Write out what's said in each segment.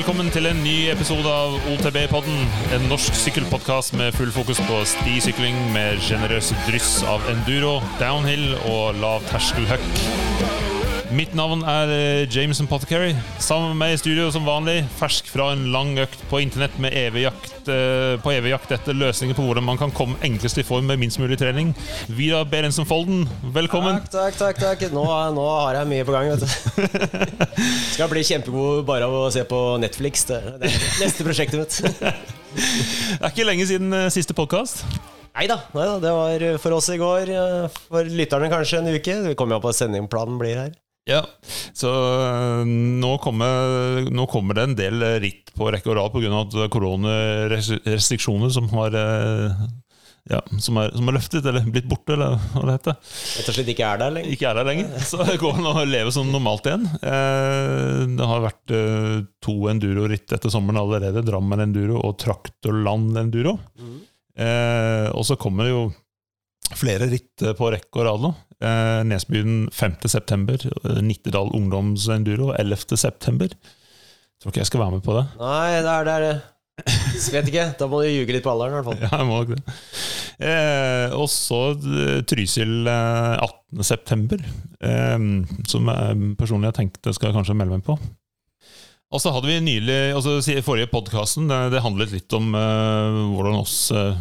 velkommen til en ny episode av OTB-podden. En norsk sykkelpodkast med full fokus på stisykling med sjenerøse dryss av enduro, downhill og lav terskelhuck. Mitt navn er eh, Jameson Pottercarry. Sammen med meg i studio som vanlig, fersk fra en lang økt på internett med evig jakt, eh, på evig jakt etter løsninger på hvordan man kan komme enklest i form med minst mulig trening. Vidar Berensen Folden, velkommen. Takk, takk, takk. takk. Nå, nå har jeg mye på gang, vet du. Skal bli kjempegod bare av å se på Netflix. Det er neste prosjektet mitt. Det er ikke lenge siden eh, siste podkast. Nei da, det var for oss i går. For lytterne kanskje en uke. Vi kommer jo på sendingplanen blir her. Ja, så øh, nå kommer, nå kommer det en del ritt på rekke og rad pga. koronarestriksjoner som har øh, ja, som er, som er, løftet, eller blitt borte, eller hva det heter. Rett og slett ikke er der lenger? Ikke er der lenger. Så det går an å leve som normalt igjen. Eh, det har vært to enduro-ritt etter sommeren allerede. Drammen enduro og Traktorland enduro. Mm. Og så kommer det jo flere ritt på rekke og rad nå. Eh, Nesbyen 5.9. Nittedal ungdomsenduro 11.9. Tror ikke jeg skal være med på det. Nei, det er det. Jeg Vet ikke. Da må du ljuge litt på alderen, i hvert fall. Ja, jeg må nok det. Eh, og så eh, Trysil 18.9., eh, som jeg personlig har tenkt jeg skal kanskje melde meg på. Og så hadde vi nylig, altså Forrige podkasten det, det, handlet litt om eh, hvordan oss uh,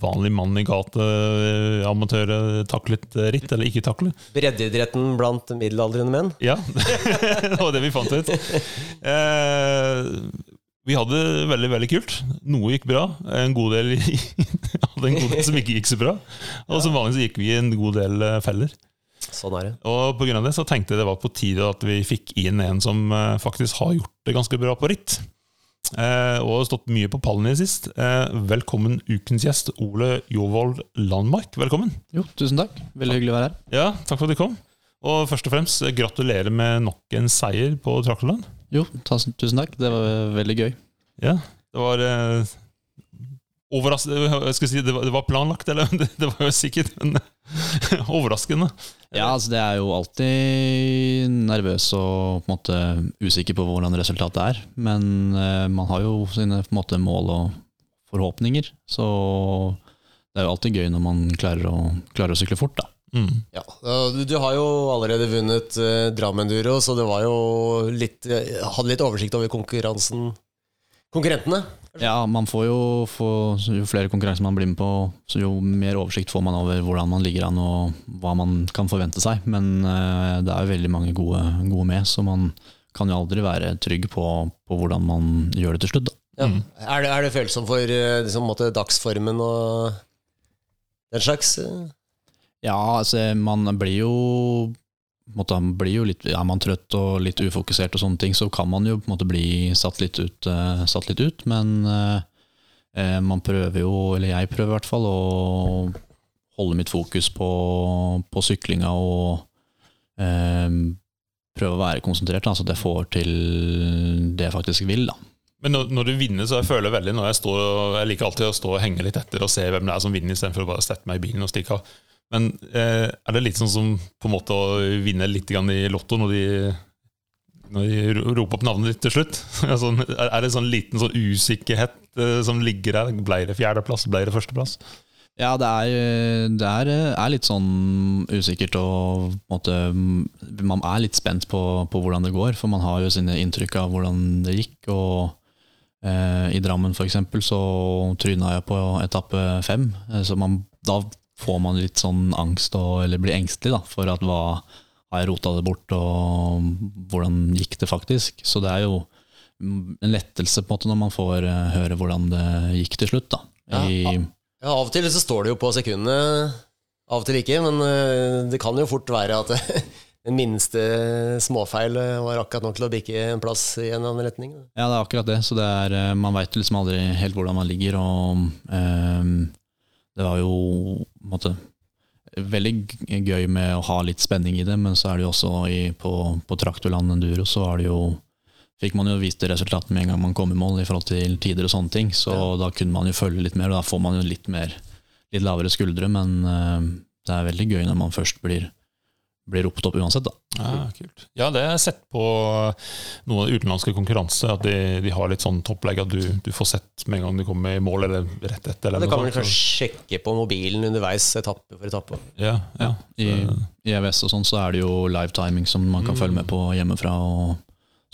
vanlig mann i gate, eh, amatører, taklet ritt, eller ikke takle. Breddeidretten blant middelaldrende menn? Ja, det var det vi fant ut. Eh, vi hadde det veldig veldig kult. Noe gikk bra. En god del hadde en god del som ikke gikk så bra. Og som vanlig så gikk vi i en god del eh, feller. Sånn er det. Og på grunn av det så tenkte jeg det var på tide at vi fikk inn en som faktisk har gjort det ganske bra på ritt. Eh, og har stått mye på pallen i sist. Eh, velkommen ukens gjest, Ole Jovold Landmark. Velkommen. Jo, tusen takk. Veldig hyggelig å være her. Ja, Takk for at du kom. Og først og fremst, gratulerer med nok en seier på Traktorland. Jo, tusen takk. Det var veldig gøy. Ja, det var eh, overraskende si, det, var, det var planlagt, eller? Det, det var jo sikkert men, overraskende. Ja, altså det er jo alltid nervøs og på en måte usikker på hvordan resultatet er. Men uh, man har jo sine på en måte, mål og forhåpninger. Så det er jo alltid gøy når man klarer å, klarer å sykle fort, da. Mm. Ja, du, du, har jo allerede vunnet uh, Drammen-duro, så det var jo litt, uh, hadde litt oversikt over konkurransen konkurrentene. Ja, man får jo får, Jo flere konkurranser man blir med på, så jo mer oversikt får man over hvordan man ligger an og hva man kan forvente seg. Men uh, det er jo veldig mange gode, gode, med, så man kan jo aldri være trygg på, på hvordan man gjør det til slutt. Ja. Mm. Er, det, er det følsom for eh, liksom, måte, dagsformen og den slags? Ja, altså man blir jo måte, man blir jo litt, Er man trøtt og litt ufokusert, og sånne ting, så kan man jo på en måte bli satt litt ut. Uh, satt litt ut men uh, man prøver jo, eller jeg prøver i hvert fall, å holde mitt fokus på, på syklinga og prøve å være konsentrert, så det får til det jeg faktisk vil. da. Men når, når, du vinner, så jeg føler veldig når jeg står Jeg liker alltid å stå og henge litt etter og se hvem det er som vinner, istedenfor å bare sette meg i bilen og stikke av. Men eh, er det litt sånn som på en måte å vinne litt i Lotto når de, når de roper opp navnet ditt til slutt? altså, er det sånn liten sånn usikkerhet eh, som ligger der? Ble det fjerdeplass? Ble det førsteplass? Ja, det er, det er, er litt sånn usikkert og måte, Man er litt spent på, på, hvordan det går, for man har jo sine inntrykk av hvordan det gikk. og eh, I Drammen for eksempel, så tryna jeg på etappe fem, eh, så man, da får man litt sånn angst, og, eller blir engstelig da, for at hva har jeg rota det bort, og hvordan gikk det faktisk? Så det er jo en lettelse på en måte når man får uh, høre hvordan det gikk til slutt. da. I, ja, ja, Av og til så står det jo på sekundene, av og til ikke. Men uh, det kan jo fort være at den minste småfeil var akkurat nok til å bikke en plass i en annen retning. Ja, det er akkurat det. Så det er, man veit liksom aldri helt hvordan man ligger. og det var jo måte, veldig gøy med å ha litt spenning i det, men så er det jo også i, på, på Traktorland Enduro så er det jo fikk man jo vist resultatene med en gang man kom i mål i forhold til tider og sånne ting. Så ja. da kunne man jo følge litt mer, og da får man jo litt mer litt lavere skuldre. Men uh, det er veldig gøy når man først blir, blir ropt opp uansett, da. Ja, kult. Ja, det har jeg sett på noen utenlandske konkurranser, at de, de har litt sånn topplegg at du, du, får sett med en gang du kommer i mål, eller rett etter. Eller ja, det kan man kanskje sjekke på mobilen underveis, etappe for etappe. Ja, ja. I, I, EVS og sånn så er det jo live timing som man kan mm. følge med på hjemmefra, og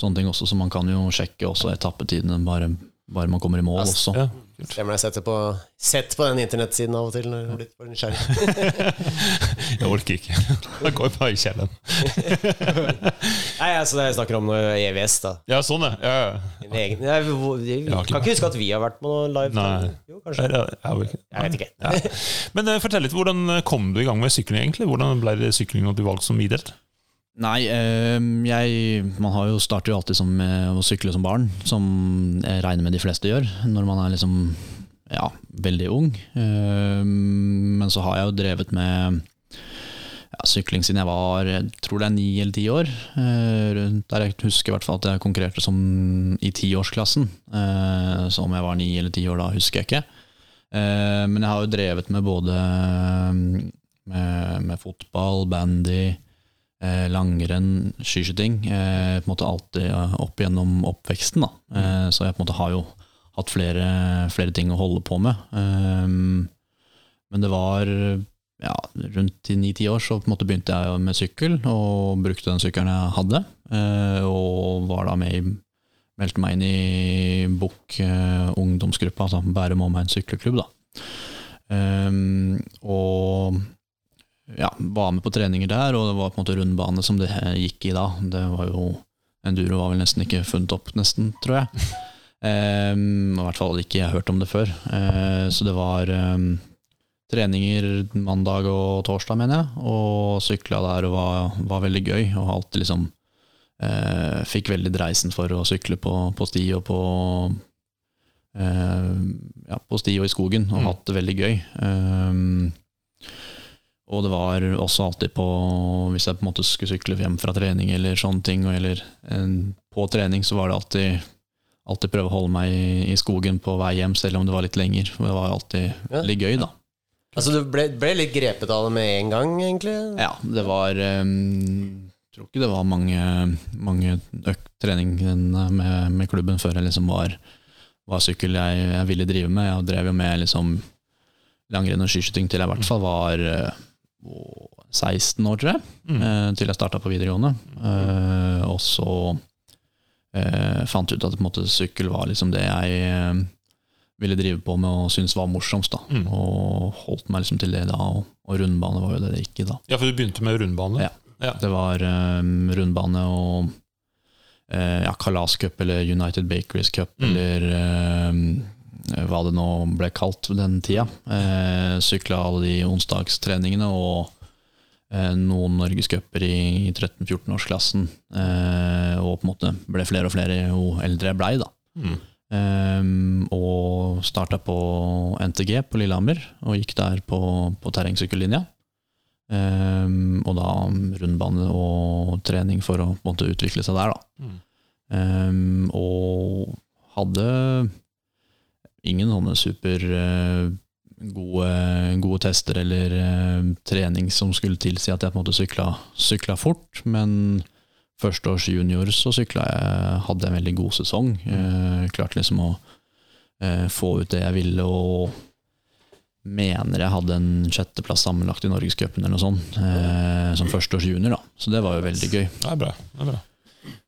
sånne ting også, så man kan jo sjekke også etappetidene bare, bare man kommer i mål også. Ja. Stemmer det. Sett på, sett på den internettsiden av og til når du er blitt for nysgjerrig. jeg orker ikke. Da går bare i kjelleren. Nei, altså jeg snakker om EVS, da. Ja, sånn, ja. ja. Egen, jeg, jeg, jeg, kan ikke huske at vi har vært på noe live. Nei. Jo, kanskje. Jeg, jeg vet ikke. ja. Men uh, fortell litt, hvordan kom du i gang med sykling, egentlig? Hvordan ble sykling og du valgte som idrett? Nei, jeg Man har jo starter jo alltid som, med å sykle som barn, som jeg regner med de fleste gjør, når man er liksom ja, veldig ung. Men så har jeg jo drevet med ja, sykling siden jeg var jeg tror det er ni eller ti år. Der jeg husker i hvert fall at jeg konkurrerte som i tiårsklassen. Så om jeg var ni eller ti år da, husker jeg ikke. Men jeg har jo drevet med både med, med fotball, bandy eh, langrenn, skiskyting. Eh, på en måte alltid opp gjennom oppveksten. Da. Eh, så jeg på en måte har jo hatt flere, flere ting å holde på med. Eh, men det var ja, rundt i ni-ti år så på en måte begynte jeg med sykkel, og brukte den sykkelen jeg hadde. Eh, og var da med i Meldte meg inn i Bukk eh, ungdomsgruppa, altså Bærum omegn sykleklubb. da. Um, og ja, var med på treninger der, og det var på en måte rundbane som det gikk i da. Det var jo Enduro var vel nesten ikke funnet opp, nesten, tror jeg. Um, I hvert fall ikke jeg hørt om det før. Uh, så det var um, treninger mandag og torsdag, mener jeg, og sykla der og var, var veldig gøy. Og alltid liksom uh, Fikk veldig dreisen for å sykle på, på sti og på uh, Ja, på sti og i skogen, og mm. hatt det veldig gøy. Um, og det var også alltid på Hvis jeg på en måte skulle sykle hjem fra trening eller sånne ting, eller en, på trening, så var det alltid Alltid prøve å holde meg i, i, skogen på vei hjem, selv om det var litt lenger. Det var alltid ja. litt gøy, da. Altså Du ble, ble, litt grepet av det med en gang, egentlig? Ja, det var um, Jeg tror ikke det var mange, mange trening med, med, klubben før jeg liksom var, var sykkel jeg, jeg, ville drive med. Jeg drev jo med liksom langrenn og skiskyting til jeg i hvert fall var 16 år, tror jeg, mm. Eh, til jeg starta på videregående. Uh, og så uh, fant ut at måte, sykkel var liksom det jeg uh, ville drive på med og syntes var morsomst. da, mm. Og holdt meg liksom til det da, og, og, rundbane var jo det det gikk i da. Ja, For du begynte med rundbane? Ja. ja. Det var um, rundbane og ja, Kalascup eller United Bakeries Cup mm. eller hva det nå ble kalt den tida. Eh, Sykla alle de onsdagstreningene og eh, noen norgescuper i 13-14-årsklassen. Eh, og på en måte ble flere og flere jo eldre jeg blei, da. Mm. Um, og starta på NTG på Lillehammer, og gikk der på, på terrengsykkellinja. Um, og da rundbane og trening for å på en måte utvikle seg der, da. Mm. Um, og hadde ingen sånne super uh, gode, tester eller uh, trening som skulle tilsi at jeg på en måte sykla, sykla fort, men førsteårs junior så sykla jeg, hadde en veldig god sesong. Mm. klarte liksom å få ut det jeg ville, og mener jeg hadde en sjetteplass sammenlagt i Norgescupen eller noe sånt, eh, som førsteårs junior. da. Så det var jo veldig gøy. Det er bra. det er bra.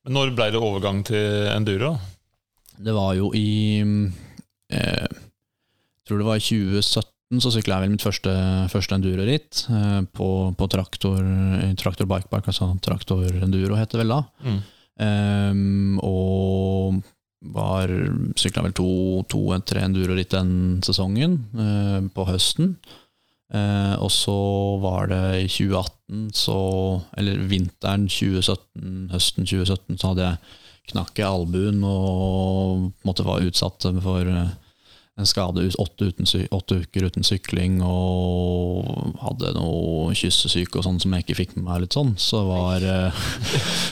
Men når ble det overgang til enduro? Det var jo i eh, tror det var i 2017 så sykla jeg vel mitt første, første enduro-ritt eh, på, på, traktor, traktor bikepark, altså traktor enduro heter det vel da. Mm. Um, og var sykla vel to, to tre enduro-ritt den sesongen, eh, på høsten. Eh, og så var det i 2018, så Eller vinteren 2017, høsten 2017, så hadde jeg knakk i albuen og måtte være utsatt for uh, en skade åtte, uten, åtte, uker uten sykling og hadde noe kyssesyke og sånn som jeg ikke fikk med meg. litt sånn, Så var, eh,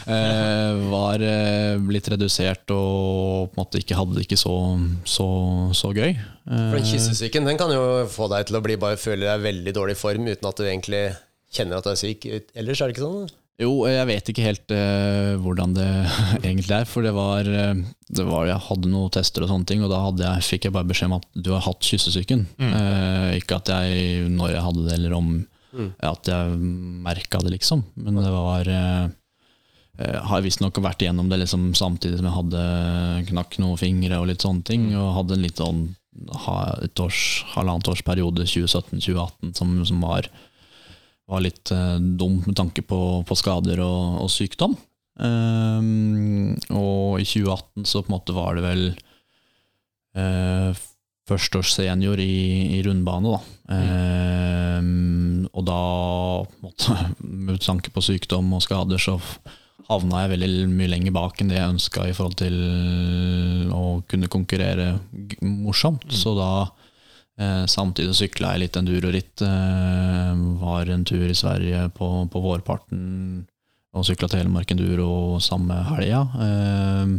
var eh, litt redusert og på en måte ikke hadde det ikke så, så, så gøy. For den kyssesyken den kan jo få deg til å bli bare føle deg veldig dårlig form uten at du egentlig kjenner at du er syk ellers, er det ikke sånn? Jo, jeg vet ikke helt uh, hvordan det egentlig er. For det var, uh, det var, Jeg hadde noen tester og sånne ting, og da jeg, fikk jeg bare beskjed om at du har hatt kyssesyken. Mm. Uh, ikke at jeg, når jeg hadde det, eller om mm. at jeg merka det, liksom. Men det var Har visstnok vært igjennom det liksom, samtidig som jeg hadde knakk noen fingre og litt sånne ting. Mm. Og hadde en litt sånn et års, halvannet års periode, 2017-2018, som, som var var litt eh, dum med tanke på, på skader og, og sykdom. Um, og i 2018 så på en måte var det vel uh, førsteårssenior i, i rundbane, da. Mm. Um, og da, måte, med tanke på sykdom og skader, så havna jeg veldig mye lenger bak enn det jeg ønska i forhold til å kunne konkurrere morsomt. Mm. Så da Eh, samtidig sykla jeg litt enduroritt. Eh, var en tur i Sverige på, på vårparten og sykla Telemark enduro samme helga. Eh,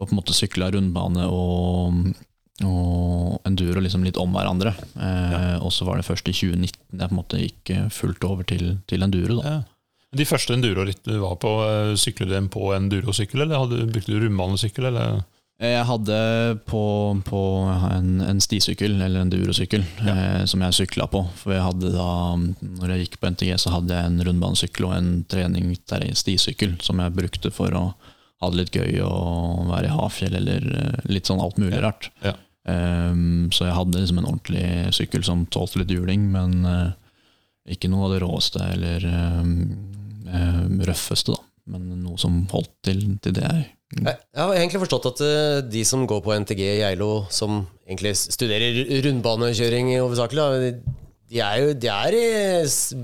og på en måte sykla rundbane og, og enduro liksom litt om hverandre. Eh, ja. Og så var det først i 2019 jeg på en måte gikk fullt over til, til enduro. da. Ja. De første endurorittene du var på, eh, syklet du dem på endurosykkel, eller hadde, brukte du rundbanesykkel? eller? Jeg hadde på, på en, en, stisykkel, eller en durosykkel, ja. eh, som jeg sykla på. For jeg hadde da, når jeg gikk på NTG, så hadde jeg en rundbanesykkel og en trening der i stisykkel som jeg brukte for å ha det litt gøy og være i havfjell eller eh, litt sånn alt mulig rart. Ja. Um, så jeg hadde liksom en ordentlig sykkel som tålte litt juling, men uh, ikke noe av det råeste eller um, um, røffeste, da. Men noe som holdt til, til det jeg jeg har egentlig forstått at eh, de som går på NTG i Geilo, som egentlig studerer rundbanekjøring hovedsakelig, de er jo de er i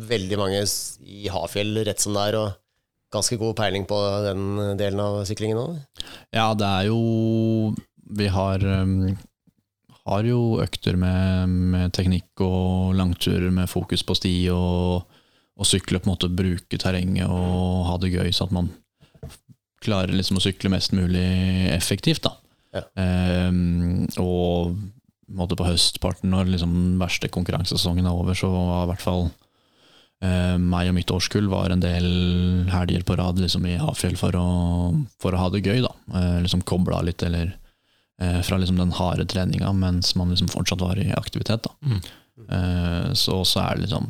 veldig mange i Hafjell rett som det er, og ganske god peiling på den delen av syklingen òg? Ja, det er jo Vi har, um, har jo økter med, med, teknikk og langturer med fokus på sti og, og sykle, på en måte bruke terrenget og ha det gøy, så at man klarer liksom å sykle mest mulig effektivt. da. Ja. Um, og på høstparten, når liksom den verste konkurransesesongen er over, så var i hvert fall uh, meg og mitt årskull var en del helger på rad liksom i Hafjell for å, for å ha det gøy. da. Uh, liksom Kobla litt, eller uh, fra liksom den harde treninga mens man liksom fortsatt var i aktivitet. da. Mm. så også er det liksom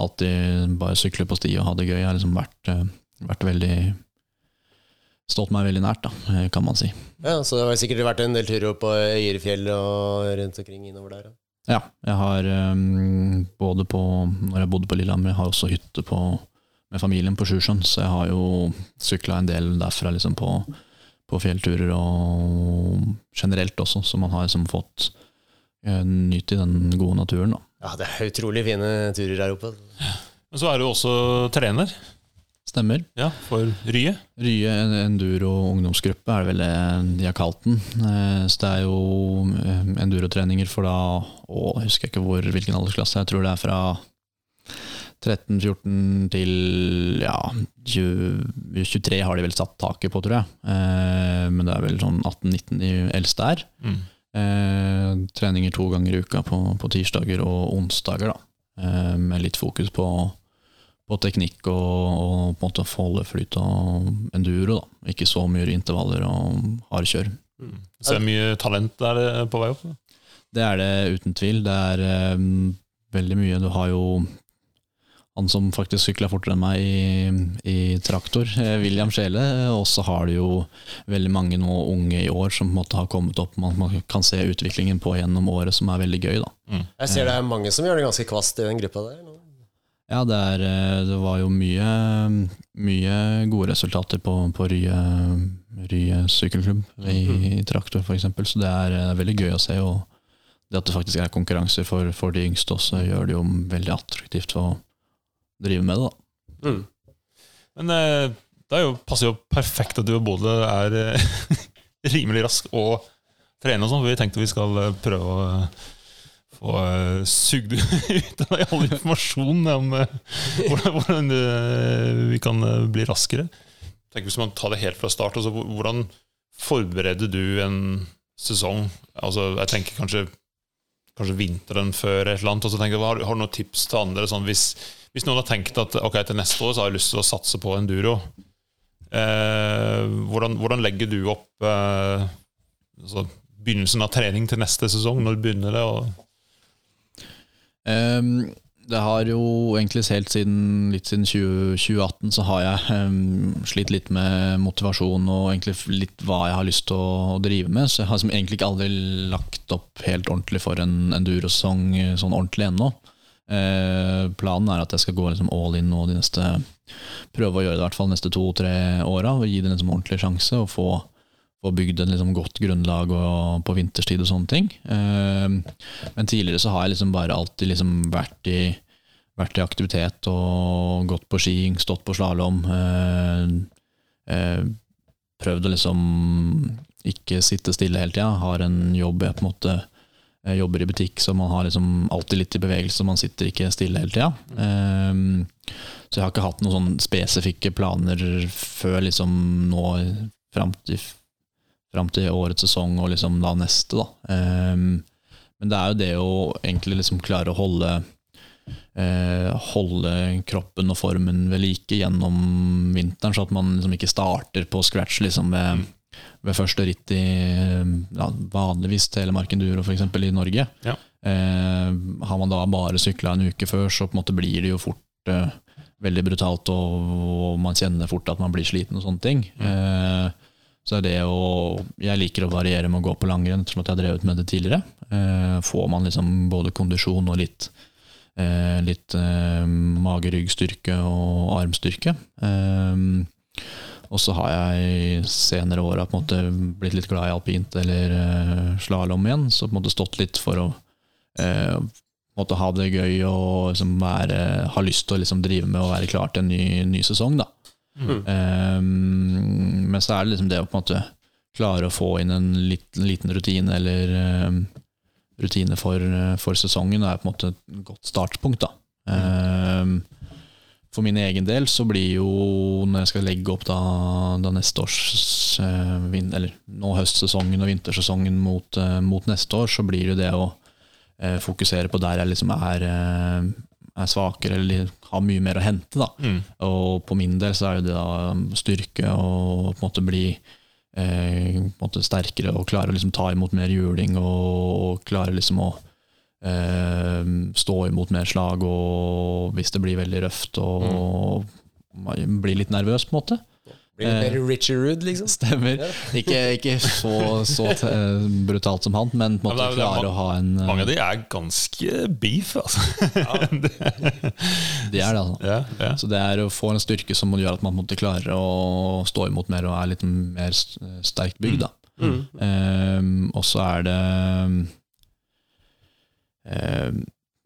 alltid bare sykle på sti og ha det gøy har liksom vært, vært veldig stått meg veldig nært, da, eh, kan man si. Ja, Så det har sikkert vært en del turer på Øyrefjell og rundt omkring innover der? Ja, jeg har um, både på Når jeg bodde på Lillehammer, jeg har også hytte på, med familien på Sjusjøen, så jeg har jo sykla en del derfra liksom på, på, fjellturer og generelt også, så man har liksom fått uh, nyte i den gode naturen. da. Ja, det er utrolig fine turer her oppe. Men så er du også trener. Stemmer. Ja, For Rye? Rye enduro ungdomsgruppe er det vel det de har kalt den. Eh, så det er jo eh, endurotreninger for da å, Jeg husker ikke hvor, hvilken aldersklasse. Jeg tror det er fra 13-14 til ja, 20, 23 har de vel satt taket på, tror jeg. Eh, men det er vel sånn 18-19 de eldste er. Mm. treninger to ganger i uka på, på tirsdager og onsdager, da. med litt fokus på på teknikk og, og på en måte foldeflyt og enduro. da. Ikke så mye intervaller og hardkjør. Mm. Så det er mye talent der eh, på vei opp? Da. Det er det uten tvil. Det er um, veldig mye. Du har jo han som faktisk sykla fortere enn meg i, i traktor, eh, William Skjele. Og så har du jo veldig mange nå unge i år som på en måte har kommet opp. Man, man kan se utviklingen på gjennom året, som er veldig gøy. da. Mm. Jeg ser det er mange som gjør det ganske kvast i den gruppa der. nå. Ja, det, er, eh, det, var jo mye, mye gode resultater på, på Rye, Rye sykkelklubb i, mm. traktor f.eks., så det er, det er, veldig gøy å se. og Det at det faktisk er konkurranser for, for de yngste også, gjør det jo veldig attraktivt å drive med det. da. Mm. Men eh, det jo, passer jo perfekt at du og Bodø er eh, rimelig rask og trener og sånn, for vi tenkte vi skal prøve å få uh, sugd ut av deg all informasjon om uh, hvordan, hvordan uh, vi kan bli raskere. Tenk Hvis man tar det helt fra start, altså, hvordan forbereder du en sesong? Altså, jeg tenker kanskje, kanskje vinteren før et eller annet. Og så tenker jeg, har, har, du noen tips til andre? Sånn, hvis, Hvis noen har tenkt at ok, til neste år så har jeg lyst til å satse på enduro, eh, hvordan, hvordan legger du opp eh, altså, begynnelsen av trening til neste sesong? Når du begynner det? Og Ehm, det har jo egentlig helt siden, litt siden 20, 2018 så har jeg um, slitt litt med motivasjon og egentlig litt hva jeg har lyst til å, å drive med. Så jeg har egentlig ikke aldri lagt opp helt ordentlig for en endurosesong eh, sånn ordentlig ennå. Uh, planen er at jeg skal gå liksom all in nå de neste Prøve å gjøre det i hvert fall neste to-tre åra og gi det en liksom ordentlig sjanse. Og få, få bygd et liksom godt grunnlag og, på vinterstid og sånne ting. Eh, men tidligere så har jeg liksom bare alltid liksom vært i vært i aktivitet og gått på ski, stått på slalåm. Eh, eh, prøvd å liksom ikke sitte stille hele tida. Har en jobb jeg på en måte jobber i butikk, så man har liksom alltid litt i bevegelse. Man sitter ikke stille hele tida. Så jeg har ikke hatt noen sånne spesifikke planer før liksom nå fram til, fram til årets sesong og liksom da neste, da. Um, men det er jo det å egentlig liksom klare å holde eh, holde kroppen og formen ved like gjennom vinteren, så at man liksom ikke starter på scratch liksom ved, ved første ritt i ja, vanligvis Telemark Enduro f.eks. i Norge. Ja. Eh, har man da bare sykla en uke før, så på en måte blir det jo fort eh, veldig brutalt, og, og man kjenner fort at man blir sliten og sånne ting. Eh, så er det å Jeg liker å variere med å gå på langrenn, ettersom at jeg har drevet med det tidligere. Eh, får man liksom både kondisjon og litt Eh, litt eh, mage-rygg-styrke og armstyrke. Eh, og så har jeg senere åra blitt litt glad i alpint eller eh, slalåm igjen, så på en måte stått litt for å eh, på ha det gøy og liksom være, ha lyst til å liksom drive med å være klar til en ny, ny sesong. da. Eh, men så er det liksom det å på en måte klare å få inn en liten, liten rutine eller um, rutine for, for sesongen er på en måte et godt startpunkt. da. um, for min egen del så blir jo, når jeg skal legge opp da, da neste års uh, vin, Eller nå høstsesongen og vintersesongen mot, uh, mot neste år, så blir det det å uh, fokusere på der jeg liksom er, eh, er svakere eller har mye mer å hente. da. Mm. Og på min del så er det da styrke og på en måte bli eh, måte sterkere og klare å liksom ta imot mer juling og, og klare liksom å eh, stå imot mer slag og hvis det blir veldig røft og man blir litt nervøs, på en måte. Blir litt mer Richie Rude, liksom. Stemmer. Ikke, ikke så, så eh, brutalt som han, men på en måte klare å ha en eh, mange av de er ganske beef, altså. De er det, altså. ja, ja. Så det er å få en styrke som gjør at man måtte klare å stå imot mer og er litt mer sterkt bygd. Da. Ehm, og så er det ehm,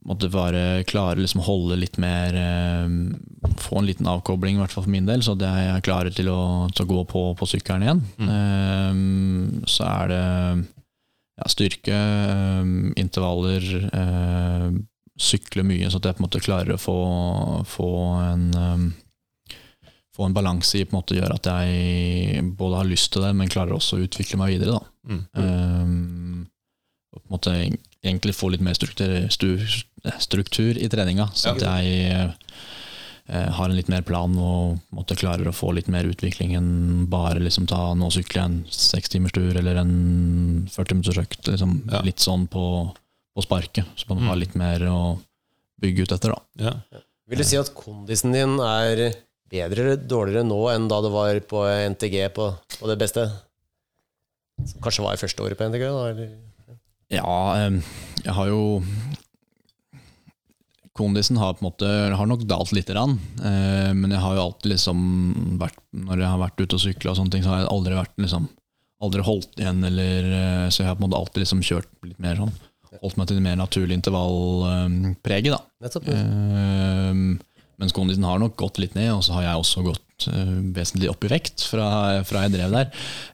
Måtte bare klare liksom holde litt mer ehm, Få en liten avkobling, i hvert fall for min del, så er jeg klar til å, til å gå på, på sykkelen igjen. Ehm, så er det ja, styrke, ehm, intervaller, sykle mye, så at jeg på en måte klarer å få, få en få en balanse i på en måte gjør at jeg både har lyst til det, men klarer også å utvikle meg videre. Da. Mm. Um, og på en måte egentlig få litt mer struktur, stu- struktur i treninga, så at jeg eh, har en litt mer plan og måtte klarer å få litt mer utvikling enn bare liksom ta nå sykler jeg en seks timers tur eller en 40 minutters økt. Liksom, Ja. Litt sånn på, på sparket, så man Mm. har litt mer å bygge ut etter. da. Ja. Vil du si at kondisen din er bedre eller dårligere nå enn da det var på NTG på, på det beste? Som kanskje var i første året på NTG? da, eller? Ja, jeg har jo Kondisen har på en måte har nok dalt lite grann. eh, Men jeg har jo alltid liksom vært Når jeg har vært ute og sykla så har jeg aldri vært liksom Aldri holdt igjen, eller eh, Så jeg har på en måte alltid liksom kjørt litt mer sånn Holdt meg til det mer naturlige intervallpreget, da. Nettopp. Mens kondisen har nok gått litt ned, og så har jeg også gått eh, vesentlig opp i vekt fra, fra jeg drev der.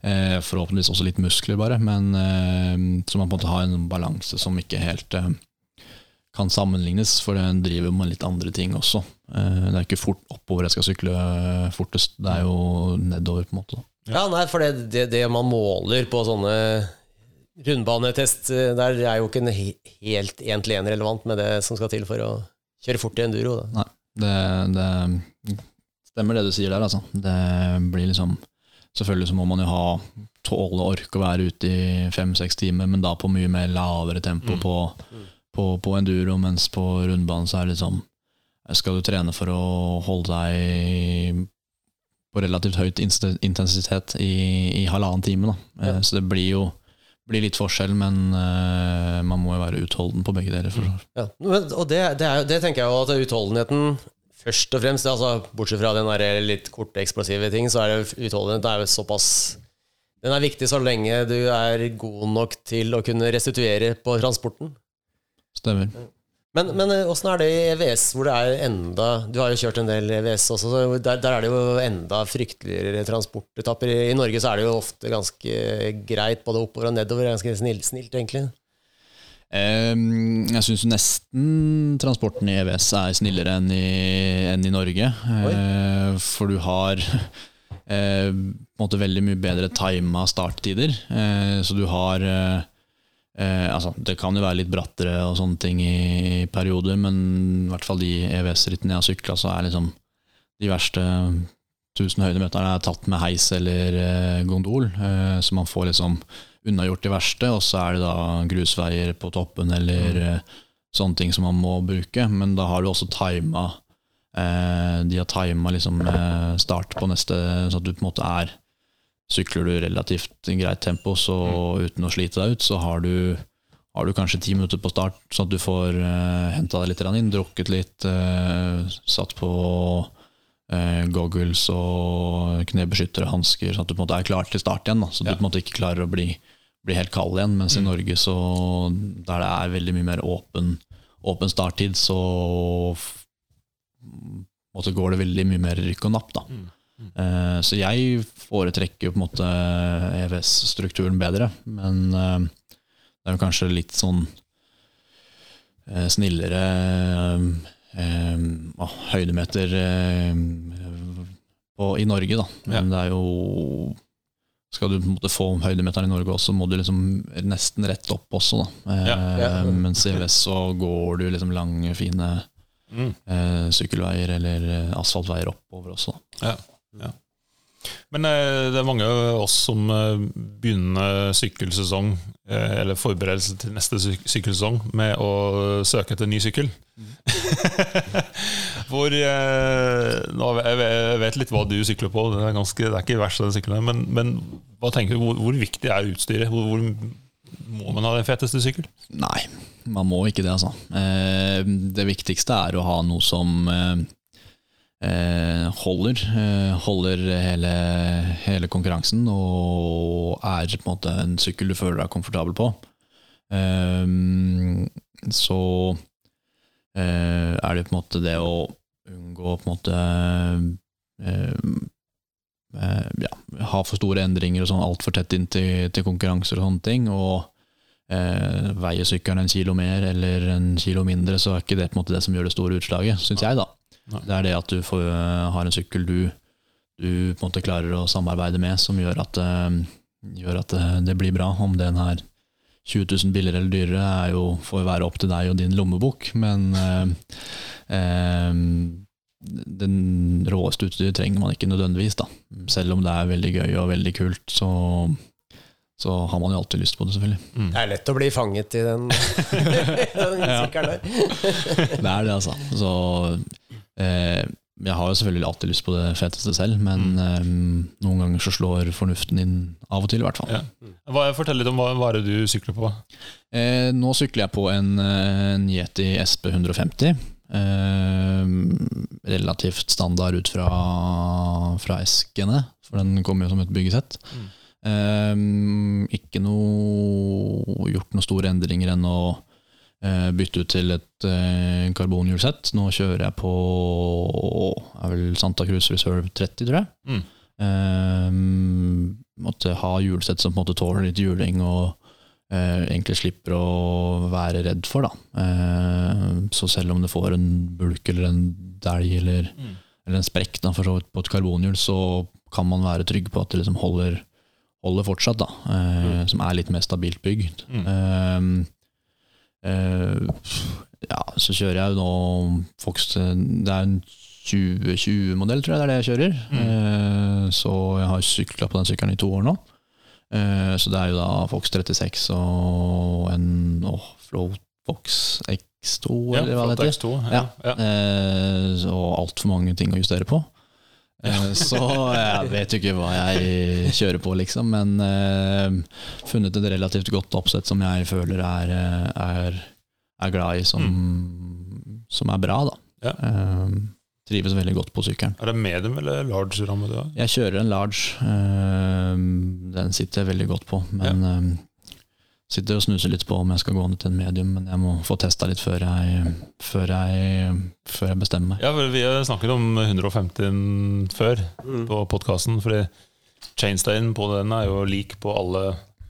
Eh, forhåpentligvis også litt muskler, bare. Men eh, så man på en måte har en balanse som ikke helt kan sammenlignes, for den driver med litt andre ting også. Eh, det er ikke fort oppover jeg skal sykle fortest, det er jo nedover, på en måte. Ja, nei, for det, det, det man måler på sånne rundbanetest, der er jo ikke en he helt én til én relevant med det som skal til for å kjøre fort i enduro. Da. Nei. Det, det stemmer det du sier der, altså. Det blir liksom Selvfølgelig så må man jo ha tåle orke å være ute i fem-seks timer, men da på mye mer lavere tempo Mm. på, på, på enduro, mens på rundbanen så er det liksom Skal du trene for å holde deg på relativt høyt intensitet i, i halvannen time, da. Eh, Ja. Så det blir jo blir litt forskjell, men uh, man må jo være utholden på begge deler. For, Ja, men, og det, det, er, det tenker jeg jo at utholdenheten Først og fremst, altså, bortsett fra den der litt korte, eksplosive ting, så er det utholdenhet er jo såpass Den er viktig så lenge du er god nok til å kunne restituere på transporten. stemmer. Men, men eh, åssen er det i EVS, hvor det er enda Du har jo kjørt en del EVS også, så der, der er det jo enda frykteligere transportetapper. I, I Norge så er det jo ofte ganske greit både oppover og nedover. Ganske snilt, snilt, egentlig. Ehm, Jeg syns nesten transporten i EVS er snillere enn i, enn i Norge. Oi. For du har eh, på en måte veldig mye bedre tima starttider. Eh, Så du har eh, eh, altså, Det kan jo være litt brattere og sånne ting i perioder, men i hvert fall de EVS-rittene jeg har sykla, så er liksom de verste 1000 høydemeterne er tatt med heis eller eh, gondol. eh, Så man får liksom unnagjort det verste, og så er det da grusveier på toppen eller mm. sånne ting som man må bruke. Men da har du også tima eh, De har tima liksom eh, start på neste, så at du på en måte er Sykler du relativt greit tempo, så uten å slite deg ut, så har du har du kanskje ti minutter på start, sånn at du får eh, henta deg litt inn, drukket litt, eh, satt på eh, goggles og knebeskyttere, hansker, sånn at du på en måte er klar til start igjen. Da. Så du på en måte ikke klarer å bli, bli helt kald igjen. Mens i Norge, så, der det er veldig mye mer åpen, åpen starttid, så måte går det veldig mye mer rykk og napp. Da. Eh, så jeg foretrekker jo på en måte EVS-strukturen bedre, men eh, det er jo kanskje litt sånn eh, snillere høydemeter på, i Norge, da. Men det er jo Skal du på en måte få høydemeteren i Norge også, må du liksom nesten rett opp også, da. Eh, Ja. Ja. Mens i EØS så går du liksom lange, fine Mm. eh, sykkelveier eller eh, asfaltveier oppover også. Ja. Ja. Men eh, det er mange av oss som eh, begynner sykkelsesong, eh, eller forberedelse til neste syk sykkelsesong, med å søke etter ny sykkel. Hvor eh, nå, Jeg vet- litt hva du sykler på, det er, ganske, det er ikke verst, den sykkelen. Men, men hva tenker du, hvor, hvor viktig er utstyret? Hvor, hvor må man ha den feteste sykkel? Nei, man må ikke det, altså. Eh, det viktigste er å ha noe som eh, holder. Holder hele, hele konkurransen og er på en måte en sykkel du føler deg komfortabel på. Så er det på en måte det å unngå på en måte eh, eh, ja, ha for store endringer og sånn altfor tett inn til, til konkurranser og sånne ting. Og eh, veier sykkelen en kilo mer eller en kilo mindre, så er ikke det på en måte det som gjør det store utslaget, syns jeg. da. Nei. Det er det at du får, eh, har en sykkel du, du på en måte klarer å samarbeide med, som gjør at, eh, gjør at eh, det blir bra. Om den er 20 000 billigere eller dyrere, er jo, får jo være opp til deg og din lommebok, men eh, eh, den råeste utstyret trenger man ikke nødvendigvis, da. Selv om det er veldig gøy og veldig kult, så, så har man jo alltid lyst på det, selvfølgelig. Det er lett å bli fanget i den, den sykkelen der. Det er det, altså. Så eh, jeg har jo selvfølgelig alltid lyst på det feteste selv, men eh, noen ganger så slår fornuften inn av og til, i hvert fall. Ja. Hva, fortell litt om hva, hva er det du sykler på. Eh, nå sykler jeg på en, eh, en Yeti SP 150. Eh, relativt standard ut fra, fra eskene, for den kommer jo som et byggesett. Mm. Eh, ikke noe gjort noen store endringer enn å eh, bytte ut til et eh, karbonhjulsett. Nå kjører jeg på er vel Santa Cruz Reserve 30, tror jeg. Mm. Eh, måtte ha hjulsett som på en måte tåler litt hjuling og eh, egentlig slipper å være redd for. Da. Eh, så selv om det får en bulk eller en dælj eller, Mm. eller en sprekk da, for så vidt på et karbonhjul, så kan man være trygg på at det liksom holder, holder fortsatt, da, eh, som er litt mer stabilt bygd. Mm. Eh, ja, så kjører jeg jo nå Fox Det er en 2020-modell, tror jeg det er det jeg kjører. Eh, så jeg har sykla på den sykkelen i to år nå. Eh, så det er jo da Fox 36 og en oh, Float Fox X2, Ja, eller hva det heter. X2. Ja. Ja. Ja. Og altfor mange ting å justere på. Eh, så jeg vet jo ikke hva jeg kjører på, liksom. Men uh, funnet et relativt godt oppsett som jeg føler er, eh, er, er glad i, som, som er bra, da. Ja. Uh, trives veldig godt på sykkelen. Er det medium eller large ramme du har? Jeg kjører en large. Uh, den sitter jeg veldig godt på. Men eh, sitter og snuser litt på om jeg skal gå ned til en medium. Men jeg må få testa litt før jeg, før jeg, før jeg bestemmer meg. Ja, vel, Vi har snakket om 150 før på podkasten. Fordi chainstayen på den er jo lik på alle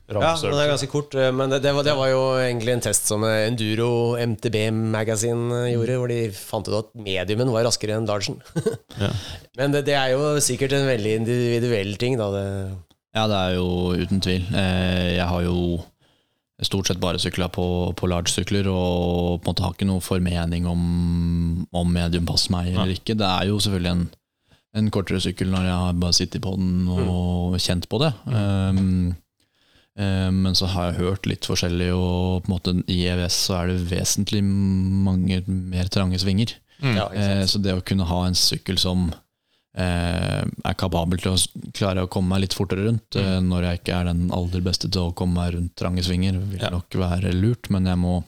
Ja, den er ganske kort, eh, men det, det, var, det var jo egentlig en test som eh, Enduro MTB Magazine eh, gjorde, hvor de fant ut at mediumen var raskere enn largen. Ja. Men det, det er jo sikkert en veldig individuell ting, da. Det, Ja, det er jo uten tvil. Eh, Jeg har jo stort sett bare sykla på, på large-sykler og på en måte har ikke noen formening om, om medium passer meg eller ikke. Det er jo selvfølgelig en, en kortere sykkel når jeg har bare sittet på den og kjent på det. Um, um, men så har jeg hørt litt forskjellig, og på en måte i EVS så er det vesentlig mange mer trange svinger. Mm. ja, Eh, så det å kunne ha en sykkel som eh, er kapabel til å klare å komme meg litt fortere rundt, Mm. når jeg ikke er den aller beste til å komme meg rundt trange svinger, vil Ja. nok være lurt. Men jeg må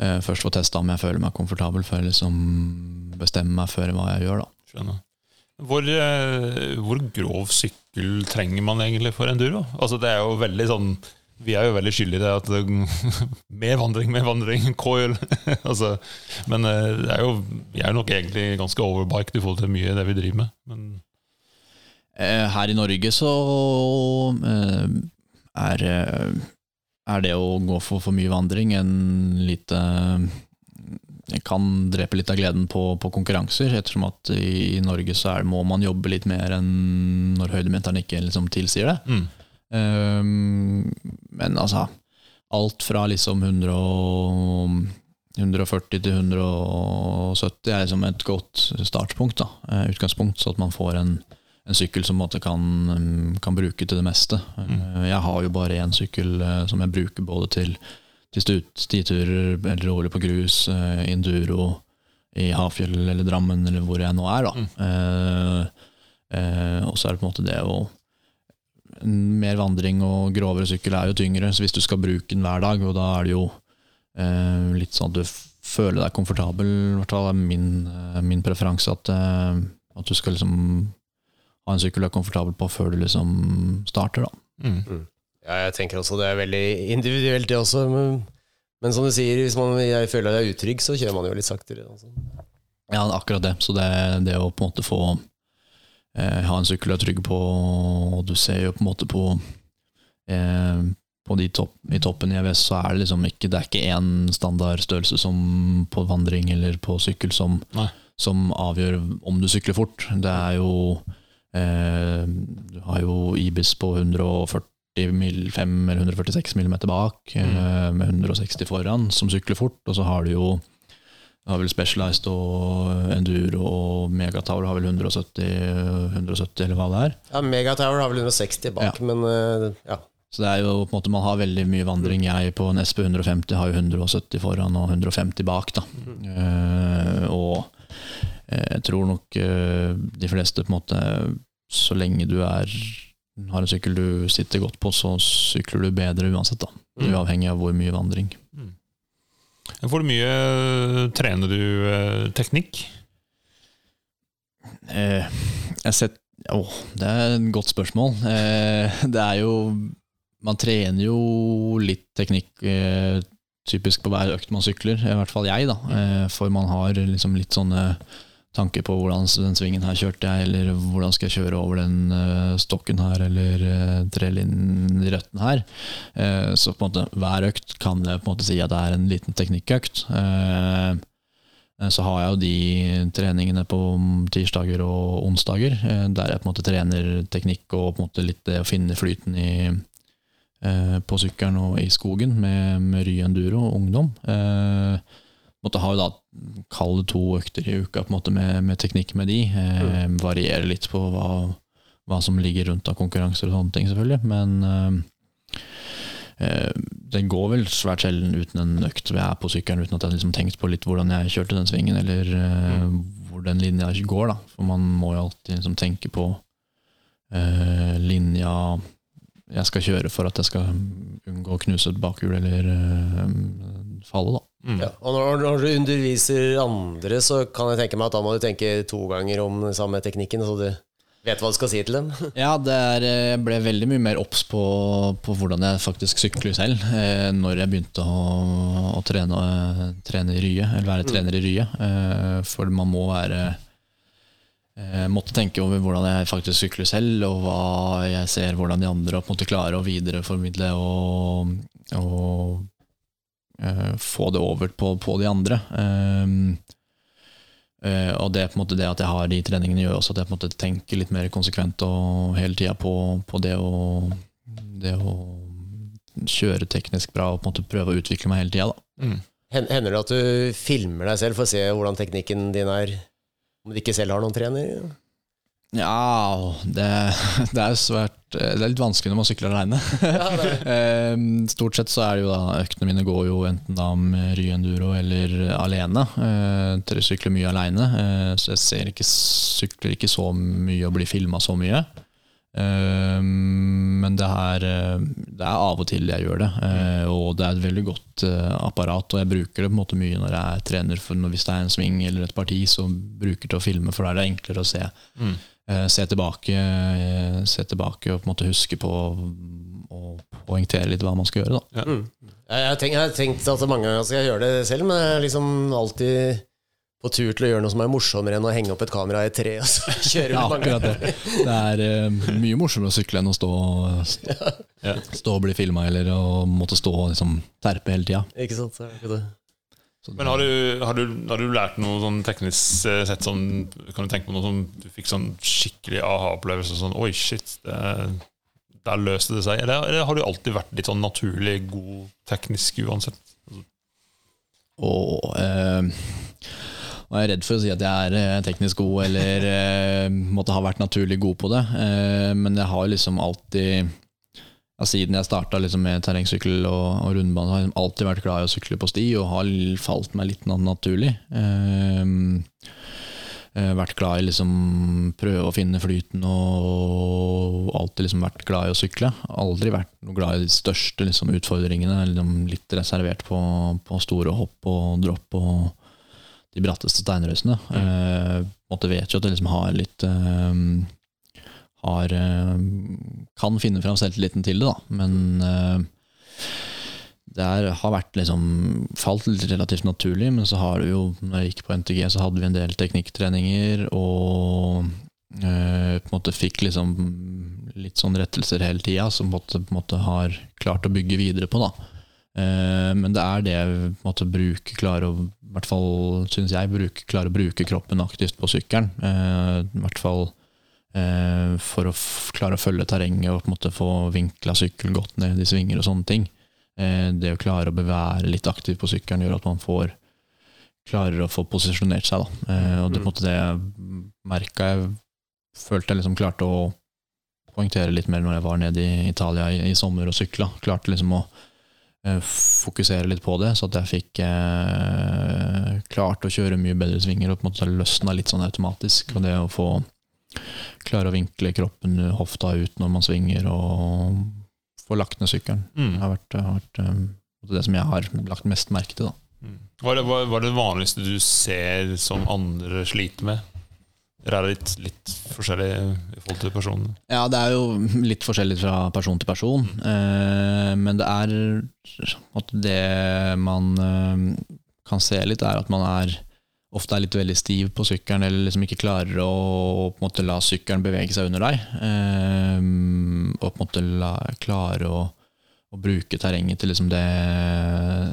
uh, først få testa om jeg føler meg komfortabel, før jeg liksom bestemmer meg for hva jeg gjør. da. Skjønner. Hvor, uh, hvor grov sykkel trenger man egentlig for enduro? Altså det er jo veldig sånn Vi er jo veldig skyldige i det at det, Mer vandring, mer vandring, coil altså, Men eh, det er jo, vi er jo nok egentlig ganske overbiked i forhold til mye av det vi driver med. Men Eh, her i Norge så eh, er, er det å gå for for mye vandring en lite kan drepe litt av gleden på, på konkurranser, ettersom at i, Norge så er, må man jobbe litt mer enn når høydemeteren ikke liksom tilsier det. mm, men altså Alt fra liksom 100 og, 140 til 170 er liksom et godt startpunkt. da eh, Utgangspunkt, så at man får en, en sykkel som man kan, kan bruke til det meste. Mm. Jeg har jo bare én sykkel eh, som jeg bruker både til, til stiturer eller rolig på grus, induro enduro i Hafjell eller Drammen eller hvor jeg nå er. da Eh, eh, Og så er det på en måte det å mer vandring og grovere sykkel er jo tyngre, så hvis du skal bruke den hver dag, og da er det jo eh, litt sånn at du føler deg komfortabel, i hvert fall er min, eh, min preferanse, at, eh, at du skal liksom ha en sykkel du er komfortabel på før du liksom starter, da. mm. Ja, jeg tenker også det er veldig individuelt, det også. Men, men som du sier, hvis man jeg føler jeg er utrygg, så kjører man jo litt saktere. Altså. Ja, akkurat det. Så det, det å på en måte få eh, ha en sykkel du er trygg på, og du ser jo på en måte på eh, på de topp, I toppen i EVS så er det liksom ikke Det er ikke én standardstørrelse som på vandring eller på sykkel som, som avgjør om du sykler fort. Det er jo eh, Du har jo Ibis på 140 mil, 5 eller 146 mm bak, eh, med 160 foran, som sykler fort. Og så har du jo har vel Specialized og Enduro og Megatower har vel 170, 170 eller hva det er. Ja, Megatower har vel 160 bak, Ja. men eh, ja. Så det er jo på en måte Man har veldig mye vandring. Jeg på en SP 150 har jo 170 foran og 150 bak. da Eh, Og eh, jeg tror nok eh, de fleste på en måte Så lenge du er har en sykkel du sitter godt på, så sykler du bedre uansett. da Mm. Uavhengig av hvor mye vandring. Hvor mye trener du eh, teknikk? Eh, jeg sett Åh, det er et godt spørsmål. Eh, det er jo Man trener jo litt teknikk eh, typisk på hver økt man sykler, i hvert fall jeg, da. Eh, for man har liksom litt sånne tanker på hvordan den svingen her kjørte jeg, eller hvordan skal jeg kjøre over den eh, stokken her, eller uh, trelinjen i røtten her. Eh, så på en måte hver økt kan jeg på en måte si at det er en liten teknikkøkt. Eh, Eh, Så har jeg jo de treningene på tirsdager og onsdager, eh, der jeg på en måte trener teknikk og på en måte litt det å finne flyten i, eh, på sykkelen og i skogen med, med Ry Enduro og ungdom. Eh, har jo da kall det to økter i uka på en måte med, med teknikk med de. Eh, Varierer litt på hva, hva som ligger rundt av konkurranser og sånne ting, selvfølgelig. Men eh, eh, det går vel svært sjelden uten en økt hvor jeg er på sykkelen uten at jeg har liksom tenkt på litt hvordan jeg kjørte den svingen, eller eh, hvor den linja går. da. For man må jo alltid liksom tenke på eh, linja jeg skal kjøre for at jeg skal unngå å knuse et bakhjul eller eh, falle. da. Mm. Ja, og når, når du underviser andre, så kan jeg tenke meg at da må du tenke to ganger om den samme teknikken, så du vet hva du skal si til dem. Ja, det er, eh, jeg ble veldig mye mer obs på, på hvordan jeg faktisk sykler selv eh, når jeg begynte å, å trene, trene i Rye, eller være trener i Rye. Eh, for man må være eh, Måtte tenke over hvordan jeg faktisk sykler selv, og hva jeg ser hvordan de andre på en måte klarer å videreformidle og, og uh, få det over på, på de andre. Um, uh, og det, på en måte det at jeg har de treningene, gjør også at jeg på en måte tenker litt mer konsekvent og hele tida på, på det, å, det å kjøre teknisk bra og på en måte prøve å utvikle meg hele tida. Mm. Hender det at du filmer deg selv for å se hvordan teknikken din er, om du ikke selv har noen trener? Ja, det, det er svært Det er litt vanskelig når man sykler aleine. Ja, Stort sett så er det jo da øktene mine går jo enten da med ryenduro eller alene. Eh, Dere sykler mye aleine, eh, så jeg ser ikke, sykler ikke så mye og blir filma så mye. Eh, Men det er, eh, det er av og til jeg gjør det, eh, og det er et veldig godt apparat. Og jeg bruker det på en måte mye når jeg trener, for hvis det er en sving eller et parti, så bruker jeg til å filme, for da er det enklere å se Mm. Eh, se tilbake, se tilbake og på en måte huske på og poengtere litt hva man skal gjøre. Da. Mm. Jeg, jeg, har tenkt, jeg har tenkt at mange ganger skal jeg gjøre det selv, men jeg har liksom alltid på tur til å gjøre noe som er morsommere enn å henge opp et kamera i et tre og så kjøre Ja, akkurat det. Det er uh, mye morsommere å sykle enn å stå, Ja. stå og bli filma eller å måtte stå og liksom, terpe hele tida. Ikke sant? Det. Men har du, har, du, har du lært noe sånn teknisk eh, sett sånn Kan du tenke på noe som du fikk sånn skikkelig aha-opplevelse? Sånn Oi, shit, det, der løste det seg. Eller, eller har du alltid vært litt sånn naturlig god teknisk uansett? Og eh, nå er redd for å si at jeg er eh, teknisk god eller eh, måtte ha vært naturlig god på det, eh, men jeg har liksom alltid ja, Siden jeg starta liksom med terrengsykkel og, og rundbane, har jeg alltid vært glad i å sykle på sti og har falt meg litt naturlig. Eh, vært glad i liksom prøve å finne flyten og alltid liksom vært glad i å sykle. Aldri vært glad i de største liksom, utfordringene. Liksom litt reservert på, på store hopp og dropp og de bratteste steinrøysene. Eh, måtte vet jo at jeg liksom har litt eh, har, eh, kan finne fram selvtilliten til det, da. Men det er, har vært liksom falt relativt naturlig, men så har du jo Når jeg gikk på NTG, så hadde vi en del teknikktreninger, og på en måte fikk liksom litt sånn rettelser hele tida, som på en måte har klart å bygge videre på. da. Eh, men det er det jeg på en måte å i hvert fall synes jeg bruke, klarer å bruke kroppen aktivt på sykkelen. Eh, I hvert fall eh, for å klare å følge terrenget og på en måte få vinkla sykkel godt ned i svinger og sånne ting. Det å klare å bevære litt aktivt på sykkelen gjør at man får klarer å få posisjonert seg. Da. Og det, på en måte, det merka jeg Følte jeg liksom klarte å poengtere litt mer når jeg var nede i Italia i, i sommer og sykla. Klarte liksom å fokusere litt på det, så at jeg fikk eh, klart å kjøre mye bedre svinger og på en måte løsna litt sånn automatisk. Og det å få klare å vinkle kroppen hofta ut når man svinger, og få lagt ned sykkelen. Mm. Det har vært, har vært eh, det som jeg har lagt mest merke til. da. Mm. Hva er, det, hva er det vanligste du ser som andre sliter med? Eller er litt, litt forskjellig i forhold til personene? Ja, det er jo litt forskjellig fra person til person. Eh, men det er at det man eh, kan se litt, er at man er ofte er litt veldig stiv på sykkelen, eller liksom ikke klarer å måte la sykkelen bevege seg under deg. Eh, og på en måte la, klare å, å bruke terrenget til liksom det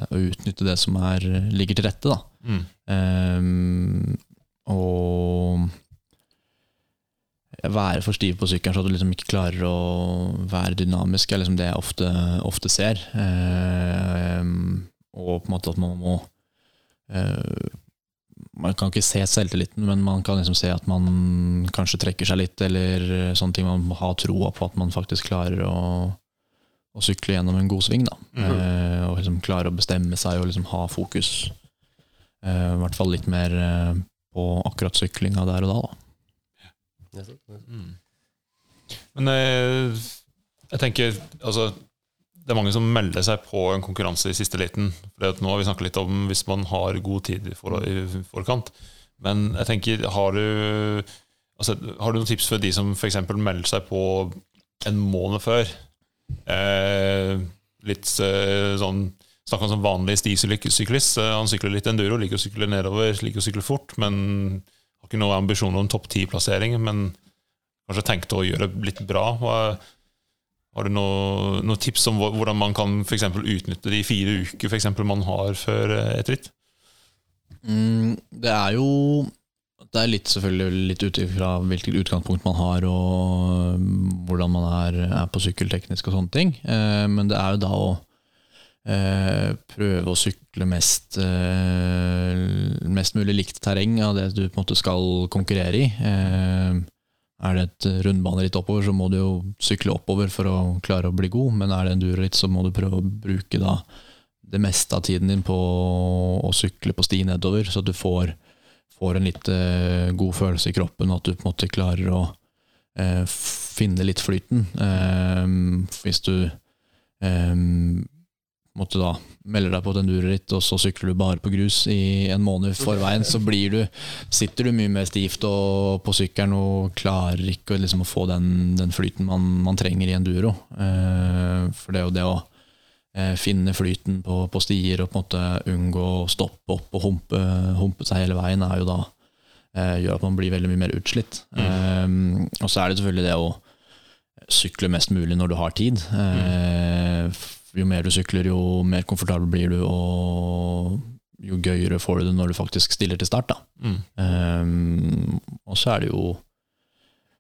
Å utnytte det som er, ligger til rette. da. Mm. Ehm, og være for stiv på sykkelen så at du liksom ikke klarer å være dynamisk, er liksom det jeg ofte, ofte ser. Eh, og på en måte at man må eh, Man kan ikke se selvtilliten, men man kan liksom se at man kanskje trekker seg litt, eller sånne ting. Man må ha troa på at man faktisk klarer å, å sykle gjennom en god sving. Da. Mhm. Eh, og liksom klare å bestemme seg og liksom ha fokus. Eh, I hvert fall litt mer eh, på akkurat syklinga der og da. da. Mm. Men jeg, jeg tenker altså, Det er mange som melder seg på en konkurranse i siste liten. For nå har vi snakket litt om hvis man har god tid i, for, i forkant. Men jeg tenker, har du, altså, har du noen tips for de som f.eks. melder seg på en måned før? Eh, litt eh, sånn Snakka om som vanlig stisyklist. Eh, Han sykler litt enduro, liker å sykle nedover, liker å sykle fort, men har ikke noen ambisjoner om topp ti-plassering. Men kanskje tenkte å gjøre litt bra. Har du noen noe tips om hvordan man kan for utnytte de fire uker for eksempel, man har før eh, et ritt? Mm, det er jo Det er litt selvfølgelig litt ut ifra hvilket utgangspunkt man har og mm, hvordan man er, er på sykkelteknisk og sånne ting. Eh, men det er jo da å prøve å sykle mest, eh, mest mulig likt terreng av det du på en måte skal konkurrere i. Eh, er det et rundbaneritt oppover, så må du jo sykle oppover for å klare å bli god. Men er det en durritt, så må du prøve å bruke da det meste av tiden din på å sykle på sti nedover, så du får, får en litt eh, god følelse i kroppen, og at du på en måte klarer å eh, finne litt flyten. Eh, hvis du eh, måtte da melder deg på et enduroritt, og så sykler du bare på grus i en måned forveien, så blir du, sitter du mye mer stivt på sykkelen og klarer ikke liksom å få den, den flyten man, man trenger i enduro. Eh, for det er jo det å eh, finne flyten på, på stier og på en måte unngå å stoppe opp og humpe, humpe seg hele veien, er jo da eh, gjør at man blir veldig mye mer utslitt. Eh, og så er det selvfølgelig det å sykle mest mulig når du har tid. Eh, jo mer du sykler, jo mer komfortabel blir du, og jo gøyere får du det når du faktisk stiller til start. Mm. Um, og så er det jo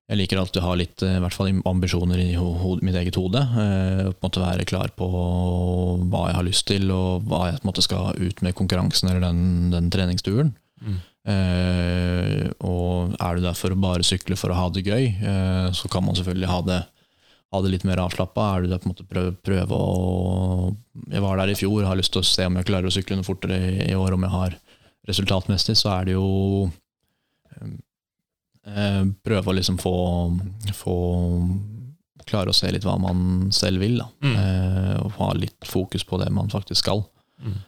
Jeg liker alltid å ha litt eh, i hvert fall ambisjoner i ho mitt eget hode. Uh, på en måte Være klar på hva jeg har lyst til, og hva jeg på en måte skal ut med konkurransen eller den, den treningsturen. Mm. Uh, og er du der for å bare sykle for å ha det gøy, uh, så kan man selvfølgelig ha det, ha det litt mer avslappa. Er du der på en måte prøve, prøve å Jeg var der i fjor, har lyst til å se om jeg klarer å sykle noe fortere i, i år, om jeg har resultatmessig, så er det jo eh, Prøve å liksom få, få Klare å se litt hva man selv vil, da. Mm. Eh, og ha litt fokus på det man faktisk skal. Mm.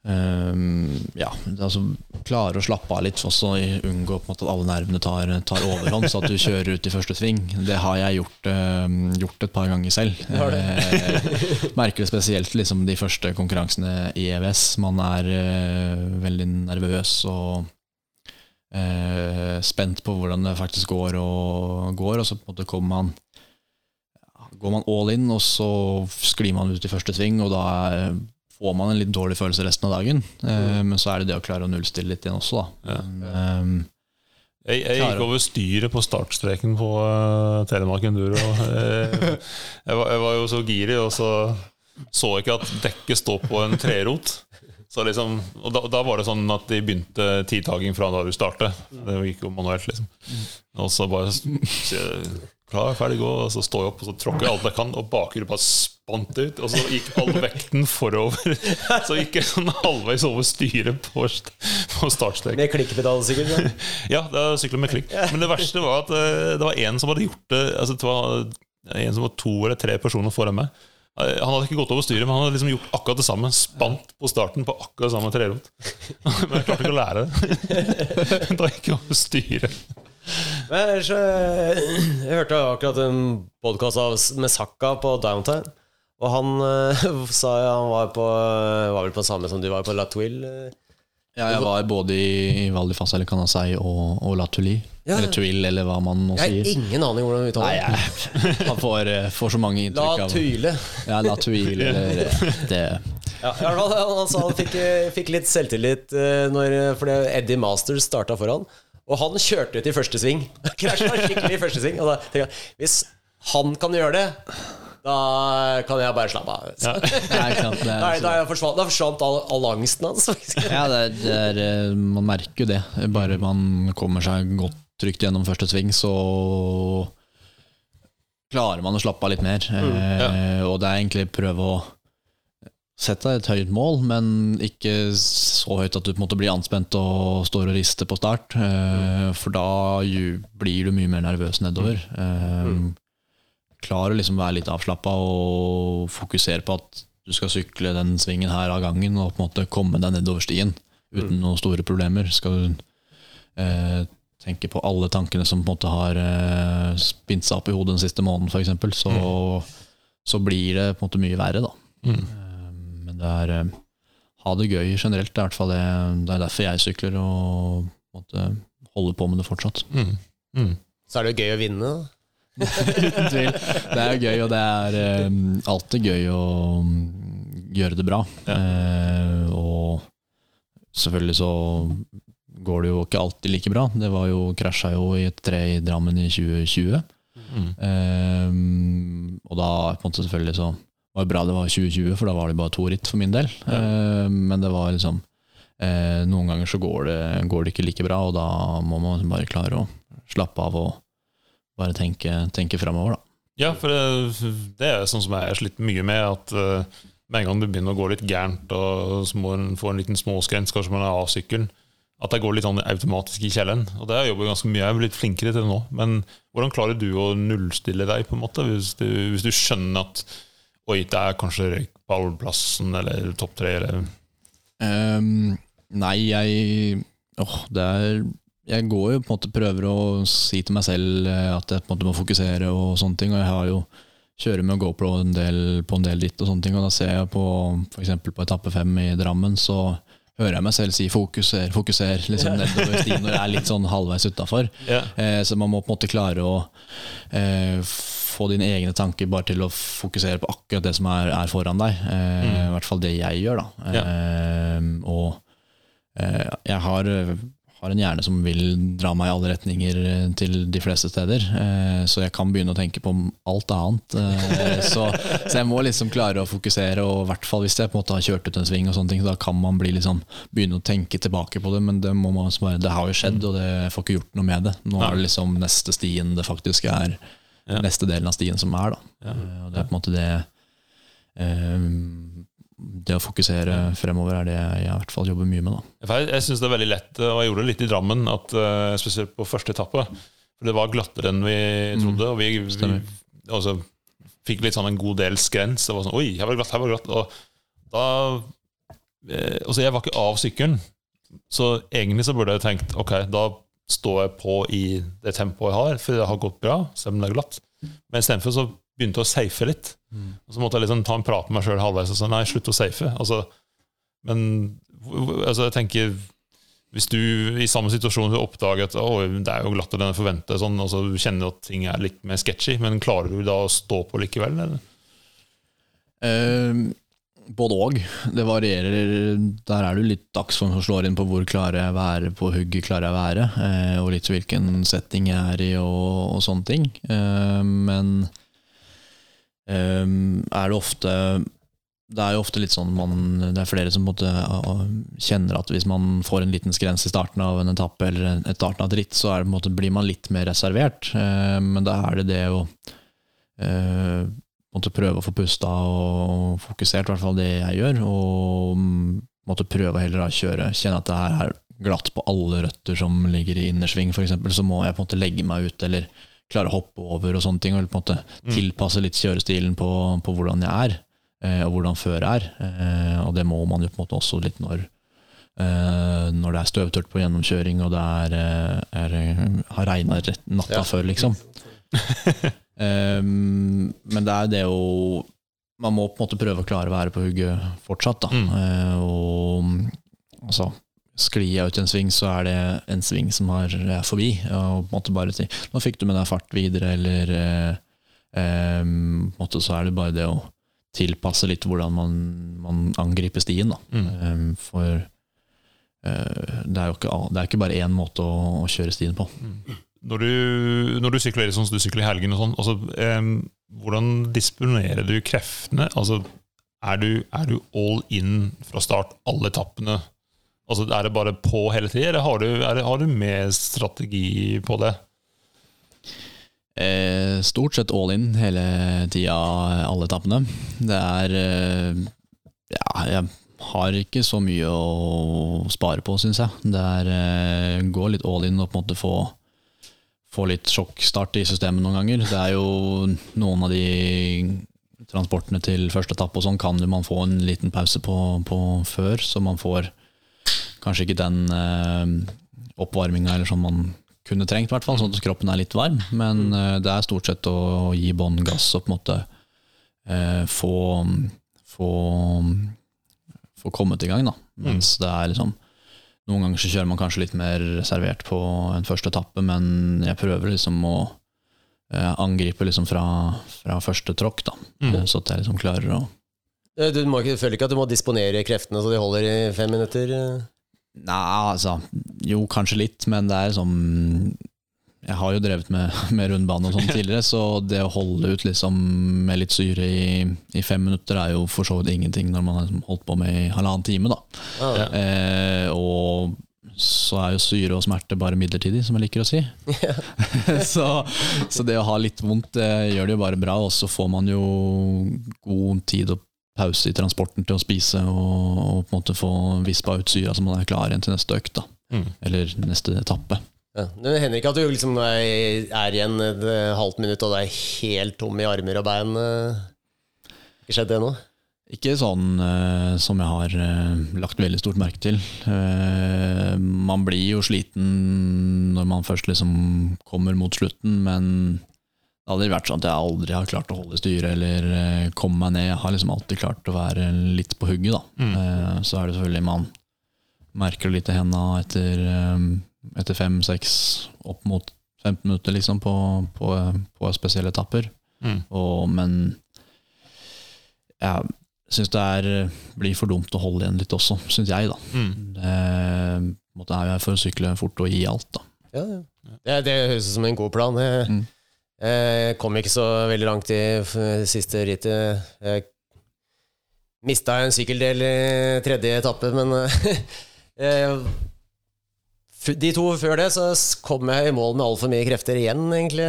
Um, ja, altså Klare å slappe av litt, også i- unngå måte at alle nervene tar, tar overhånd, så at du kjører ut i første sving. Det har jeg gjort, uh, gjort et par ganger selv. Eh, merker det spesielt liksom, de første konkurransene i EVS. Man er uh, veldig nervøs og eh, spent på hvordan det faktisk går, og, går, og så på en måte kommer man går man all in, og så sklir man ut i første sving, og da er, får man en litt dårlig følelse resten av dagen. Mm. men så er det det å klare å nullstille litt igjen også, da. Ja. Ehm, Jeg, jeg gikk over styret på startstreken på uh, Telemark Enduro. Jeg, jeg, var, jeg var jo så giri, og så så jeg ikke at dekket står på en trerot. Så liksom, og da, da var det sånn at de begynte tidtaking fra da du startet. Det gikk jo manuelt, liksom. Og så bare klar, ferdig, gå. Og så står jeg opp og så tråkker jeg alt jeg kan, og bakhjulet bare spant ut. Og så gikk all vekten forover. Så gikk jeg sånn halvveis over styret på, på startstrek. Med klikkpedal, sikkert. Ja. Ja, det er sykler med klikk. Men det verste var at eh, det var en som hadde gjort det altså Det var en som var to eller tre personer foran meg. Eh, Han hadde ikke gått over styret, men han hadde liksom gjort akkurat det samme. Spant på starten på akkurat samme trerot. Men jeg klarte ikke å lære det. Da gikk jeg over styret. Men ellers, eh, jeg hørte akkurat en podkast med Sakka på Downtown. Og han eh, sa ja, han var, på, var vel på samme som du var på La Twil. eh. ja, jeg var både i Val di Fassa eller Canasei og, og La Tuille. Ja. Eller Tuil, eller hva man nå Jeg har ingen aning hvordan vi uttaler det. man får, eh, får så mange La inntrykk av Tyle. Ja, La Tuil, eller eh, det Ja, i hvert fall, han, han sa han fikk, eh, fikk litt selvtillit eh, når, fordi Eddie Masters starta foran. Og han kjørte ut i første sving. Krasja skikkelig i første sving. Og da tenkte jeg hvis han kan gjøre det, Da kan jeg bare slappe av. Ja. Da, da, forsvant, da forsvant all, all angsten hans. Altså. Ja, det er, det er, eh, man merker jo det. Bare man kommer seg godt trygt gjennom første sving, så klarer man å slappe av litt mer. Eh, og det er egentlig prøve å sette deg et høyt mål, men ikke så høyt at du på en måte blir anspent og står og rister på start. Eh, for da blir du mye mer nervøs nedover. Eh, Klar å liksom være litt avslappa og fokusere på at du skal sykle den svingen her av gangen og på en måte komme deg nedover stien uten noen store problemer. Skal du eh, tenke på alle tankene som på en måte har eh, spint seg opp i hodet den siste måneden, f.eks., så, så blir det på en måte mye verre, da. Mm. Det er eh, ha det gøy generelt. Det er, i hvert fall det, det er derfor jeg sykler og måtte holde holder på med det fortsatt. Mm. Mm. Så er det jo gøy å vinne. da. Uten tvil. Det er gøy, og det er um, alltid gøy å mm, gjøre det bra. Eh, og selvfølgelig så går det jo ikke alltid like bra. Det var jo krasja jo i et tre i Drammen i 2020. Mm. Eh, og da på en måte selvfølgelig så var bra det var 2020, for da var det bare to ritt for min del. Eh, men det var liksom eh, Noen ganger så går det, går det ikke like bra, og da må man bare klare å slappe av og bare tenke, tenke framover, da. Ja, for det, det er sånn som jeg har slitt mye med, at eh, med en gang det begynner å gå litt gærent, og så må en få en liten småskrens, kanskje man er av sykkelen, at det går litt sånn automatisk i kjelleren. Og det har jeg jobbet ganske mye, jeg er blitt flinkere til det nå. Men hvordan klarer du å nullstille deg, på en måte, hvis du, hvis du skjønner at oi, det er kanskje røykballplassen eller topp tre, eller um, nei, jeg åh, det er Jeg går jo på en måte prøver å si til meg selv eh, at jeg på en måte må fokusere og sånne ting. Og jeg har jo kjører med GoPro en del, på en del ditt og sånne ting. Og da ser jeg på f.eks. på etappe fem i Drammen, så hører jeg meg selv si 'fokuser, fokuser' liksom nedover stien når jeg er litt sånn halvveis utafor. Yeah. Eh, så man må på en måte klare å eh, få dine egne tanker bare til å fokusere på akkurat det som er, er foran deg. Eh, I hvert fall det jeg gjør, da. Eh, og eh, jeg har, har en hjerne som vil dra meg i alle retninger eh, til de fleste steder. Eh, så jeg kan begynne å tenke på alt annet. Eh, så, så jeg må liksom klare å fokusere, og i hvert fall hvis jeg på en måte har kjørt ut en sving, og sånne ting, så da kan man bli liksom, begynne å tenke tilbake på det. Men det, må man bare, det har jo skjedd, og det, får ikke gjort noe med det. Nå er det liksom neste stien det faktisk er Ja. neste delen av stien som er. da. Ja. Og det er på en måte det Det å fokusere fremover er det jeg i hvert fall jobber mye med. da. Jeg, jeg syns det er veldig lett, og jeg gjorde det litt i Drammen, at, eh, spesielt på første etappe. For det var glattere enn vi trodde, og vi, vi altså, fikk litt sånn en god del skrens. Det var sånn Oi, her var det glatt, her var det glatt. Og da eh, Altså, jeg var ikke av sykkelen, så egentlig så burde jeg tenkt ok, da står jeg på i det tempoet jeg har, for det har gått bra, selv om det er glatt. Men istedenfor så begynte å safe litt. Og så måtte jeg liksom ta en prat med meg sjøl halvveis og si nei, slutt å safe. Altså, men altså, jeg tenker hvis du i samme situasjon vil oppdage at å, det er jo glattere enn jeg forventer, sånn, og så kjenner du at ting er litt mer sketchy, men klarer du da å stå på likevel? Eller? Eh, både òg. Det varierer. Der er det jo litt dagsform som slår inn på hvor klarer jeg være på hugget klarer jeg være, eh, og litt hvilken setting jeg er i og, og sånne ting. Eh, men eh, er det ofte det er jo ofte litt sånn man, Det er flere som måtte, en kjenner at hvis man får en liten skrens i starten av en etappe eller et starten av et ritt, så det, måte, blir man litt mer reservert. Eh, men da er det det å eh, måtte prøve å få pusta og fokusert, i hvert fall det jeg gjør. Og mm, måtte prøve heller å kjøre, kjenne at det her er glatt på alle røtter som ligger i innersving, f.eks., så må jeg på en måte legge meg ut eller klare å hoppe over og sånne ting. Og på en måte tilpasse litt kjørestilen på, på hvordan jeg er, eh, og hvordan føret er. Eh, og det må man jo på en måte også litt når eh, når det er støvtørt på gjennomkjøring og det er, er, har regna natta Ja. før, liksom. Um, men det er det å Man må på en måte prøve å klare å være på hugget fortsatt. Da. Mm. Eh, og altså, sklir jeg ut i en sving, så er det en sving som har, er forbi. Og på en måte bare si 'nå fikk du med deg fart videre', eller eh, eh, måte så er det bare det å tilpasse litt hvordan man, man angriper stien. Mm. Eh, for eh, det er jo ikke, det er ikke bare én måte å, å kjøre stien på. Når du, når du sykler sånn som du sykler i helgen, og sånn, altså, em, hvordan disponerer du kreftene? Altså, er du, er du all in fra start, alle etappene? Altså, er det bare på hele tida, eller har du, det, har du med strategi på det? Eh, stort sett all in hele tida, alle etappene. Det er eh, Ja, jeg har ikke så mye å spare på, syns jeg. Det er eh, gå litt all in og på en måte få, få litt sjokkstart i systemet noen ganger. Det er jo noen av de transportene til første etappe og sånn kan man få en liten pause på, på før, så man får kanskje ikke den eh, oppvarminga eller sånn man kunne trengt, i hvert fall, sånn at kroppen er litt varm. Men eh, det er stort sett å gi bånn gass og på en måte eh, få, få, få kommet i gang, da. Mens det er liksom Noen ganger så kjører man kanskje litt mer reservert på en første etappe, men jeg prøver liksom å eh, angripe liksom fra, fra første tråkk, da. Mm. Så at jeg liksom klarer å Eh, Du må ikke, føler ikke at du må disponere kreftene så de holder i fem minutter? Eh? Nei, altså Jo, kanskje litt, men det er sånn Jeg har jo drevet med, med rundbane og sånn tidligere, så det å holde ut liksom med litt syre i, i fem minutter er jo for så vidt ingenting når man har liksom holdt på med i halvannen time, da. Ah, Ja. Eh, og så er jo syre og smerte bare midlertidig, som jeg liker å si. så, så det å ha litt vondt det gjør det jo bare bra, og så får man jo god tid og pause i transporten til å spise og, og på en måte få vispa ut syra så man er klar igjen til neste økt, da. Mm. Eller neste etappe. Ja. Det hender ikke at du liksom er, er igjen et eh, halvt minutt og du er helt tom i armer og bein? eh? Ikke skjedd det nå? Ikke sånn uh, som jeg har uh, lagt veldig stort merke til. Uh, man blir jo sliten når man først liksom kommer mot slutten, men det har aldri vært sånn at jeg aldri har klart å holde styret eller eh, komme meg ned. Jeg har liksom alltid klart å være litt på hugget, da. Mm. Eh, så er det selvfølgelig man merker det litt i henda etter, eh, etter fem-seks, opp mot 15 minutter, liksom, på, på, på spesielle etapper. Mm. Og, men jeg syns det er, blir for dumt å holde igjen litt også, syns jeg, da. Mm. Det, måtte jeg for å sykle fort og gi alt, da. Ja, ja. Det, det høres ut som en god plan. Det. Mm. Jeg kom ikke så veldig langt i siste rittet. Jeg mista en sykkeldel i tredje etappe, men eh, De to før det så kom jeg i mål med altfor mye krefter igjen, egentlig.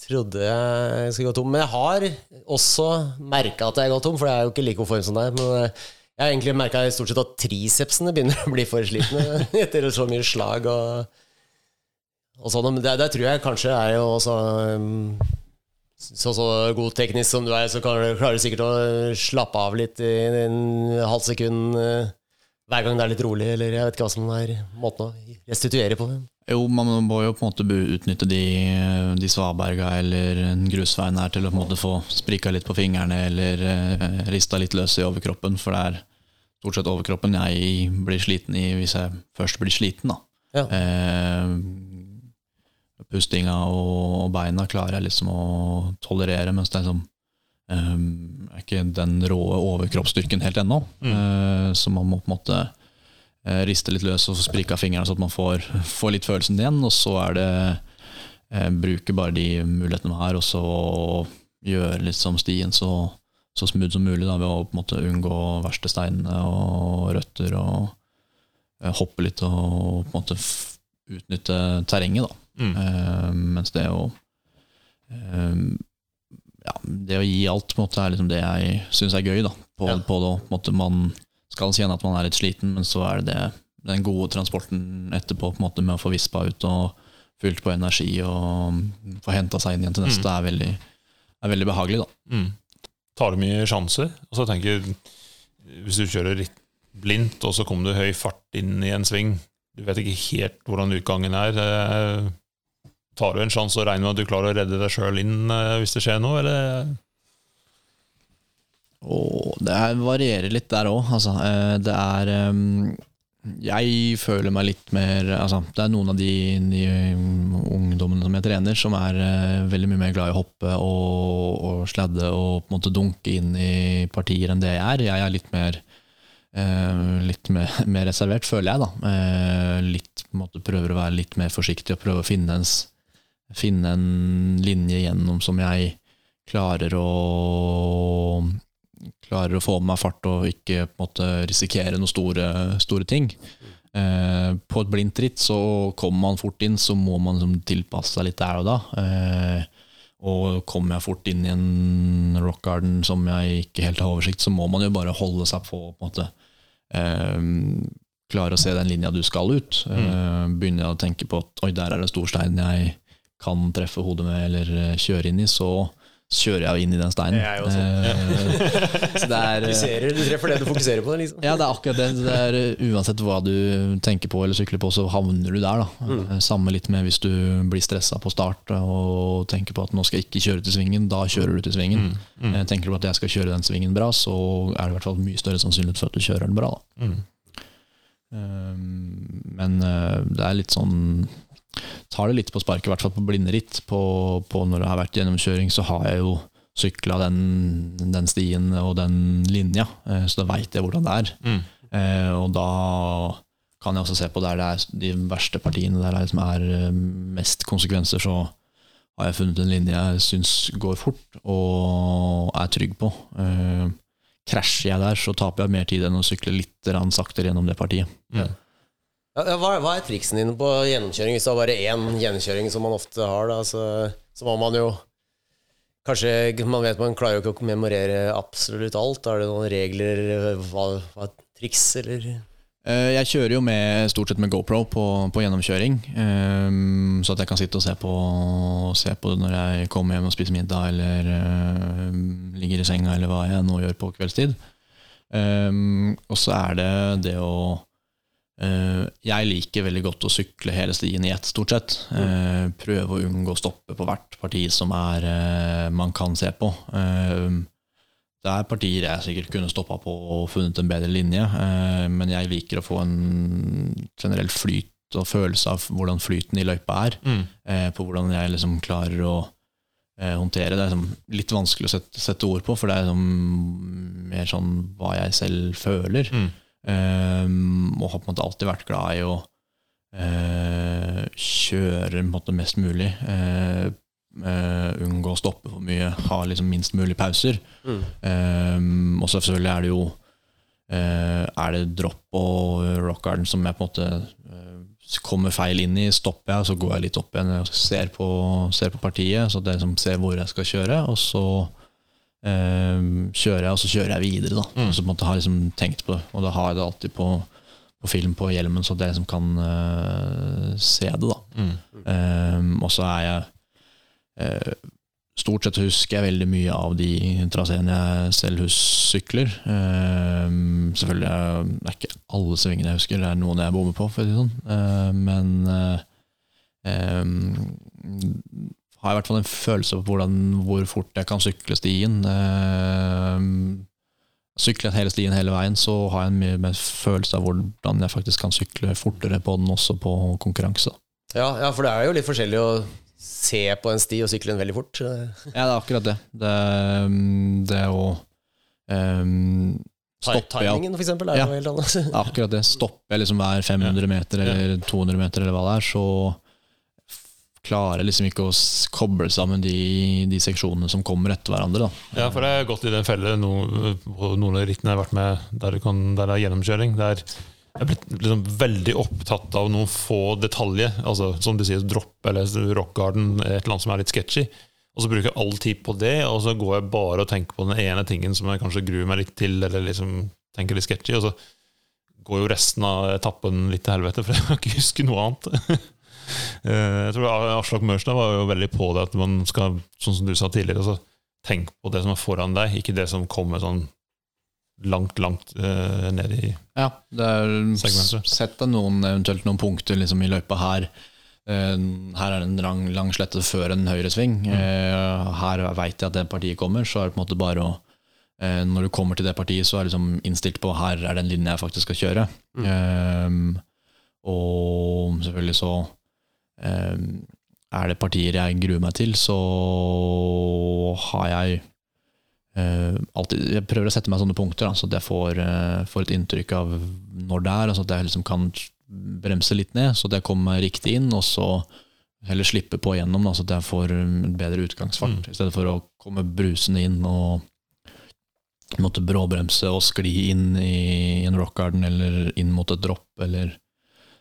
Trodde jeg skulle gå tom. Men jeg har også merka at jeg går tom, for jeg er jo ikke like god form som deg. Men eh, jeg har egentlig merka stort sett at tricepsene begynner å bli for slitne etter så mye slag og sånn, men der, det, tror jeg kanskje er jo også um, så, så god teknisk som du er, så kan du, klarer du sikkert å slappe av litt i en halvt sekund eh, hver gang det er litt rolig, eller jeg vet ikke hva som er måten å restituere på. Jo, man må jo på en måte utnytte de, de svaberga eller en grusveien her til å på en måte få sprika litt på fingrene eller eh, rista litt løs i overkroppen, for det er stort sett overkroppen jeg blir sliten i hvis jeg først blir sliten, da. Ja. Eh, pustinga og, beina klarer jeg liksom å tolerere, mens det er sånn um, er ikke den rå overkroppsstyrken helt ennå. Eh, så man må på en måte uh, riste litt løs og få sprika fingrene så at man får, får litt følelsen igjen. Og så er det uh, bruke bare de mulighetene man har, og så gjøre liksom stien så, så smooth som mulig da, ved å på en måte unngå verste steinene og røtter og hoppe litt og på en måte utnytte terrenget. da. Mm. Uh, mens det å uh, ja, det å gi alt på en måte, er liksom det jeg syns er gøy. da, på, Ja. på det. På måte, man skal kjenne at man er litt sliten, men så er det, det den gode transporten etterpå på en måte med å få vispa ut og fylt på energi og få henta seg inn igjen til neste, er, veldig, er veldig behagelig. da. Mm. Tar du mye sjanser? Og så tenker Hvis du kjører litt blindt, og så kommer du høy fart inn i en sving Du vet ikke helt hvordan utgangen er. Eh, Tar du en sjanse og regner med at du klarer å redde deg sjøl inn eh, hvis det skjer noe, eller? Og det er, varierer litt der òg. Altså, eh, det er ehm, Jeg føler meg litt mer altså, Det er noen av de, de ungdommene som jeg trener, som er eh, veldig mye mer glad i å hoppe og, og sladde og på en måte dunke inn i partier enn det jeg er. Jeg er litt mer eh, litt mer, mer reservert, føler jeg. da Eh, Litt på en måte Prøver å være litt mer forsiktig og prøve å finne en, s- finne en linje gjennom som jeg klarer å Klarer å få med meg fart og ikke på en måte risikere noen store, store ting. Eh, på et blindt ritt så kommer man fort inn, så må man liksom tilpasse seg litt der og da. Eh, og kommer jeg fort inn i en rock garden som jeg ikke helt har oversikt, så må man jo bare holde seg på, på en måte. Eh, klare å se den linja du skal ut. Eh, begynner jeg å tenke på at oi, der er det stor stein jeg kan treffe hodet med eller eh, kjøre inn i, så kjører jeg jo inn i den steinen. Eh, det er, Du, du treffer det du fokuserer på. Liksom. ja, det er akkurat det. det er, uansett hva du tenker på eller sykler på, så havner du der. Da. Uh, Samme litt med hvis du blir stressa på start og tenker på at nå skal jeg ikke kjøre til svingen. Da kjører du til svingen. Uh, Tenker du på at jeg skal kjøre den svingen bra, så er det i hvert fall mye større sannsynlighet for at du kjører den bra. Da. Mm. Men det er litt sånn Tar det litt på sparket, i hvert fall på blinderitt. På, på når det har vært gjennomkjøring, så har jeg jo sykla den, den stien og den linja, eh, så da veit jeg hvordan det er. Mm. Eh, og da kan jeg også se på der det er de verste partiene, der det liksom er eh, mest konsekvenser, så har jeg funnet en linje jeg syns går fort og er trygg på. Eh, krasjer jeg der, så taper jeg mer tid enn å sykle litt saktere gjennom det partiet. Mm. Hva, hva er triksen dine på gjennomkjøring? Hvis det er bare én gjennomkjøring, som man ofte har, da, så, så må man jo Kanskje man vet man klarer jo ikke å memorere absolutt alt. Er det noen regler, hva, hva triks, eller? Eh, Jeg kjører jo med, stort sett med GoPro på, på gjennomkjøring, um, så at jeg kan sitte og se på, se på det når jeg kommer hjem og spiser middag, eller eh, ligger i senga, eller hva jeg nå gjør på kveldstid. Um, og så er det det å Jeg liker veldig godt å sykle hele stien i ett, stort sett. Eh, prøve å unngå å stoppe på hvert parti som er, eh, man kan se på. Det er partier jeg sikkert kunne stoppa på og funnet en bedre linje, eh, men jeg liker å få en generell flyt og følelse av hvordan flyten i løypa er. Mm. Eh, på hvordan jeg liksom klarer å eh, håndtere det. er liksom litt vanskelig å sette, sette ord på, for det er liksom mer sånn hva jeg selv føler. Mm. Eh, og har på en måte alltid vært glad i å uh, kjøre måte mest mulig. Uh, uh, unngå å stoppe for mye, ha liksom minst mulig pauser. Mm. Um, og så selvfølgelig er det jo Er det drop og rock garden som jeg på en måte kommer feil inn i, stopper jeg, så går jeg litt opp igjen og ser på, ser på partiet, så det er liksom ser hvor jeg skal kjøre, og så kjører jeg, og så kjører jeg videre. Da. Mm. Så på en måte har jeg liksom tenkt på det, og da har jeg det alltid på, på film på hjelmen, så at jeg liksom kan eh, se det. da Mm. Um, og så er jeg eh, Stort sett husker jeg veldig mye av de traseene jeg selv sykler. Um, selvfølgelig er det ikke alle svingene jeg husker, det er noen jeg bommer på, for å si det sånn. Uh, men uh, um, har i hvert fall en følelse på hvordan, hvor fort jeg kan sykle stien. Uh, Sykler jeg hele stien hele veien, så har jeg en mye mer følelse av hvordan jeg faktisk kan sykle fortere på den, også på konkurranse. Ja, ja, for det er jo litt forskjellig å se på en sti og sykle den veldig fort. Ja, det er akkurat det. Det, um, det å um, Stopper Timingen, for eksempel, er Ja. jo helt annet. Akkurat det. Stopper jeg liksom hver 500 meter eller 200 meter, eller hva det er, så klarer liksom ikke å koble sammen de, de seksjonene som kommer etter hverandre. Da. Ja, for jeg har gått i den felle no, noen av rittene jeg har vært med der kan, der det er gjennomkjøring. Der jeg er blitt liksom veldig opptatt av noen få detaljer. Altså, som du sier, dropp eller rock garden, et eller annet som er litt sketchy. Og så bruker jeg all tid på det, og så går jeg bare og tenker på den ene tingen som jeg kanskje gruer meg litt til, eller liksom tenker litt sketchy, og så går jo resten av etappen litt til helvete, for jeg kan ikke huske noe annet. Eh, jeg tror Aslak Mørstad var jo veldig på det at man skal, sånn som du sa tidligere, altså, tenk på det som er foran deg, ikke det som kommer sånn langt, langt uh, ned i Ja, det er, Segmentet. Sett deg noen, eventuelt noen punkter liksom, i løypa her. Eh, her er det en lang, lang slette før en høyresving. Eh, her veit jeg at det partiet kommer, så er det på en måte bare å Når du kommer til det partiet, så er det liksom innstilt på her er den linja jeg faktisk skal kjøre. Eh, og selvfølgelig så er det partier jeg gruer meg til, så har jeg eh, alltid, Jeg prøver å sette meg sånne punkter, da, så at jeg får, eh, får et inntrykk av når det er, Altså så at jeg liksom kan bremse litt ned, så at jeg kommer meg riktig inn, og så heller slippe på igjennom, da, så at jeg får en bedre utgangsfart, Mm. i stedet for å komme brusende inn og måtte bråbremse og skli inn i en rock garden eller inn mot et dropp, eller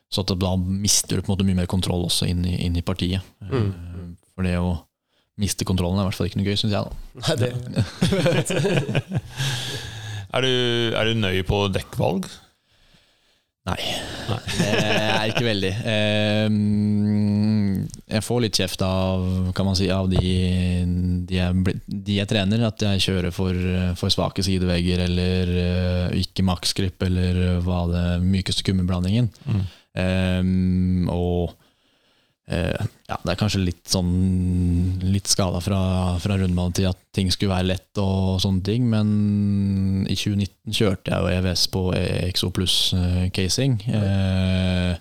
så at da mister du på en måte mye mer kontroll også inn i, inn i partiet. Mm. Eh, For det å miste kontrollen er i hvert fall ikke noe gøy, syns jeg. da. Nei, det, Er du, er du nøye på dekkvalg? Nei. Nei. Det er ikke veldig. Eh, Jeg får litt kjeft av, kan man si, av de, de, jeg, de jeg trener, at jeg kjører for, for svake sidevegger eller eh, ikke maksgrip eller hva det mykeste kummeblandingen. Mm. Eh, og uh, ja, det er kanskje litt sånn Litt skada fra, fra rundbanetid at ting skulle være lett og sånne ting, men i 2019 kjørte jeg jo EVS på EXO pluss eh, casing. Uh,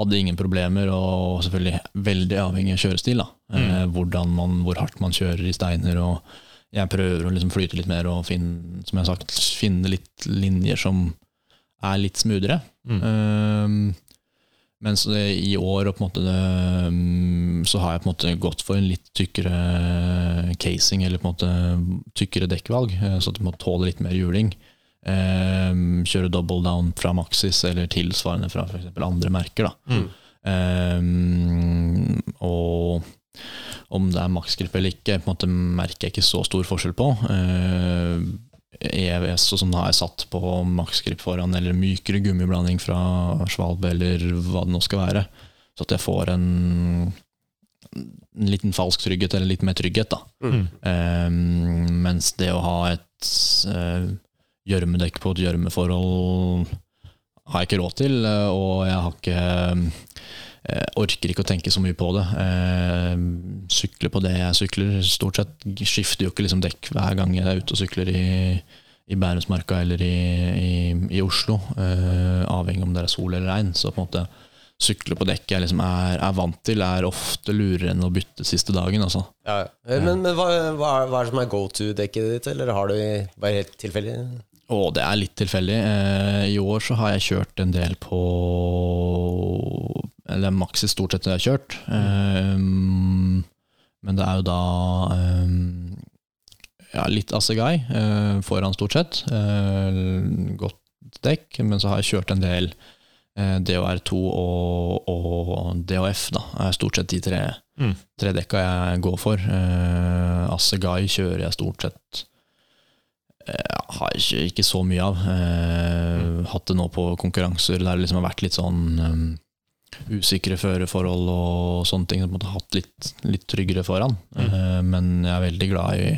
hadde ingen problemer, og selvfølgelig veldig avhengig av kjørestil. da eh, hvordan man, Hvor hardt man kjører i steiner. og Jeg prøver å liksom flyte litt mer og finne, som jeg har sagt, finne litt linjer som er litt smoothere. Mm. Eh, mens i år måte mm, så har jeg på en måte gått for en litt tykkere casing, eller på en måte tykkere dekkvalg, eh, så at du må tåle litt mer juling. Eh, kjøre double down fra Maxis, eller tilsvarende fra f.eks. andre merker. Mm. Um, og om det er maksgrip eller ikke, på en måte merker jeg ikke så stor forskjell på. Eh, EVS og sånn har jeg satt på maksgrip foran, eller mykere gummiblanding fra Svalbe, eller hva det nå skal være. Så at jeg får en, en liten falsk trygghet, eller litt mer trygghet. da. Mm. Um, mens det å ha et eh, gjørmedekk på et gjørmeforhold har jeg ikke råd til, eh, og jeg har ikke eh, orker ikke å tenke så mye på det. Jeg sykler på det jeg sykler, stort sett. Skifter jo ikke liksom dekk hver gang jeg er ute og sykler i, i Bærumsmarka eller i, i, i Oslo. Uh, avhengig om det er sol eller regn. Så på en måte sykle på dekk jeg liksom er, er vant til, er ofte lurere enn å bytte siste dagen. Altså. ja, ja. Eh, Men, men hva, hva, er, hva er det som er go to-dekket ditt, eller har du bare helt tilfeldig? Å, det er litt tilfeldig. Eh, I år så har jeg kjørt en del på Eller maksis stort sett det jeg har kjørt. Eh, men det er jo da eh, ja, litt Assegai eh, foran stort sett. Godt dekk. Men så har jeg kjørt en del eh, DHR2 og, og DHF. da, er stort sett de tre, Mm. tre dekka jeg går for. Uh, Assegai kjører jeg stort sett eh, har ikke, ikke så mye av. Eh, hatt det nå på konkurranser der det liksom har vært litt sånn um, usikre føreforhold og sånne ting. En måte hatt litt, litt tryggere foran. Mm. Eh, men jeg er veldig glad i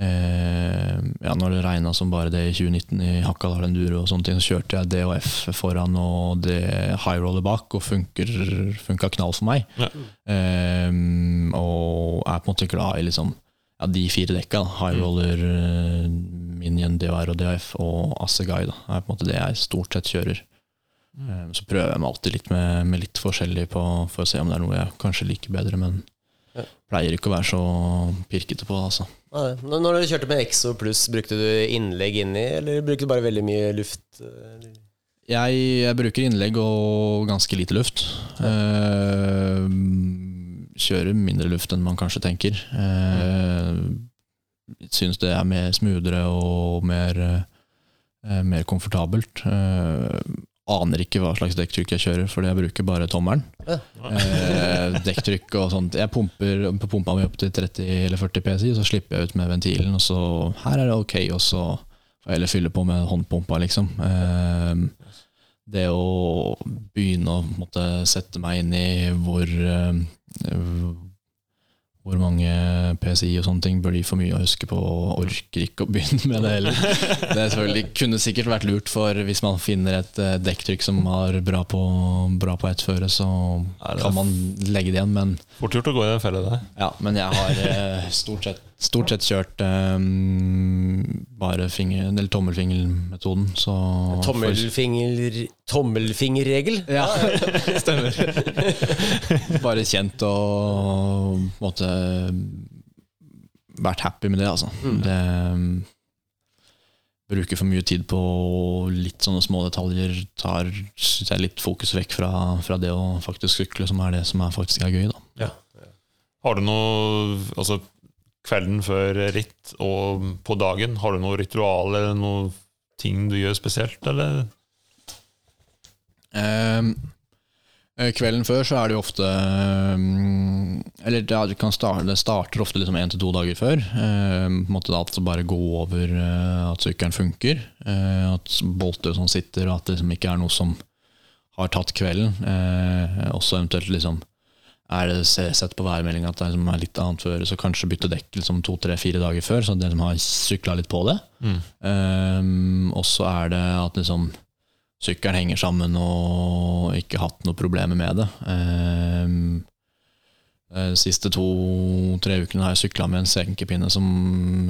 eh, ja, Når det regna som bare det i 2019 i Hakadal Enduro, og sånne ting, så kjørte jeg DHF foran og det high roller bak, og funker, funka knall for meg. Ja. Eh, og er på en måte glad i liksom ja, de fire dekka. da. High Mm. roller, Minion, DHR og DHF og Assegai. da, er på en måte det jeg stort sett kjører. Mm. Eh, Så prøver jeg meg alltid litt med, med litt forskjellig på, for å se om det er noe jeg kanskje liker bedre, men Ja. pleier ikke å være så pirkete på det. altså. Nei, Når du kjørte med Exo pluss, brukte du innlegg inni, eller brukte du bare veldig mye luft? eller? Jeg, jeg bruker innlegg og ganske lite luft. Eh, kjører mindre luft enn man kanskje tenker. Eh, Syns det er mer smoothere og mer, eh, mer komfortabelt. Eh, aner ikke hva slags dekktrykk jeg kjører, fordi jeg bruker bare tommelen. Ja. Eh, dekktrykk og sånt. Jeg pumper på pumpa mi opp til 30 eller 40 PSI, så slipper jeg ut med ventilen, og så her er det ok, og så får jeg heller fylle på med håndpumpa, liksom. Eh, det å begynne å måtte sette meg inn i hvor eh, hvor mange PCI og sånne ting blir for mye å huske på, og orker ikke å begynne med det heller. Det selvfølgelig, kunne sikkert vært lurt, for hvis man finner et eh, dekktrykk som har bra på, bra på ett føre, så kan man legge det igjen. Men, Fort gjort å gå i den fella der. ja, men jeg har eh, stort sett, stort sett kjørt um, bare finger, eller tommelfingermetoden. Så Tommelfinger, tommelfingerregel? Ja, stemmer. Bare kjent og måtte vært happy med det, altså. Det Bruker for mye tid på litt sånne små detaljer. Tar synes jeg, litt fokus vekk fra, fra det å faktisk sykle, som er det som er faktisk er gøy. da Har du noe Altså, kvelden før ritt og på dagen, har du noe ritual eller noe ting du gjør spesielt, eller? Eh, kvelden før så er det jo ofte um, Eller det, starte, det starter ofte liksom til to dager før. Um, på en måte At det bare gå over uh, at sykkelen funker. Uh, at bolter som sitter, og at det liksom ikke er noe som har tatt kvelden. Uh, også eventuelt liksom er det sett på værmeldinga at det liksom er litt annet føre, så kanskje bytte dekk liksom to, tre, fire dager før, så dere som har sykla litt på det. Um, og så er det at liksom sykkelen henger sammen og ikke hatt noe problemer med det. Um, de siste to-tre ukene har jeg sykla med en senkepinne som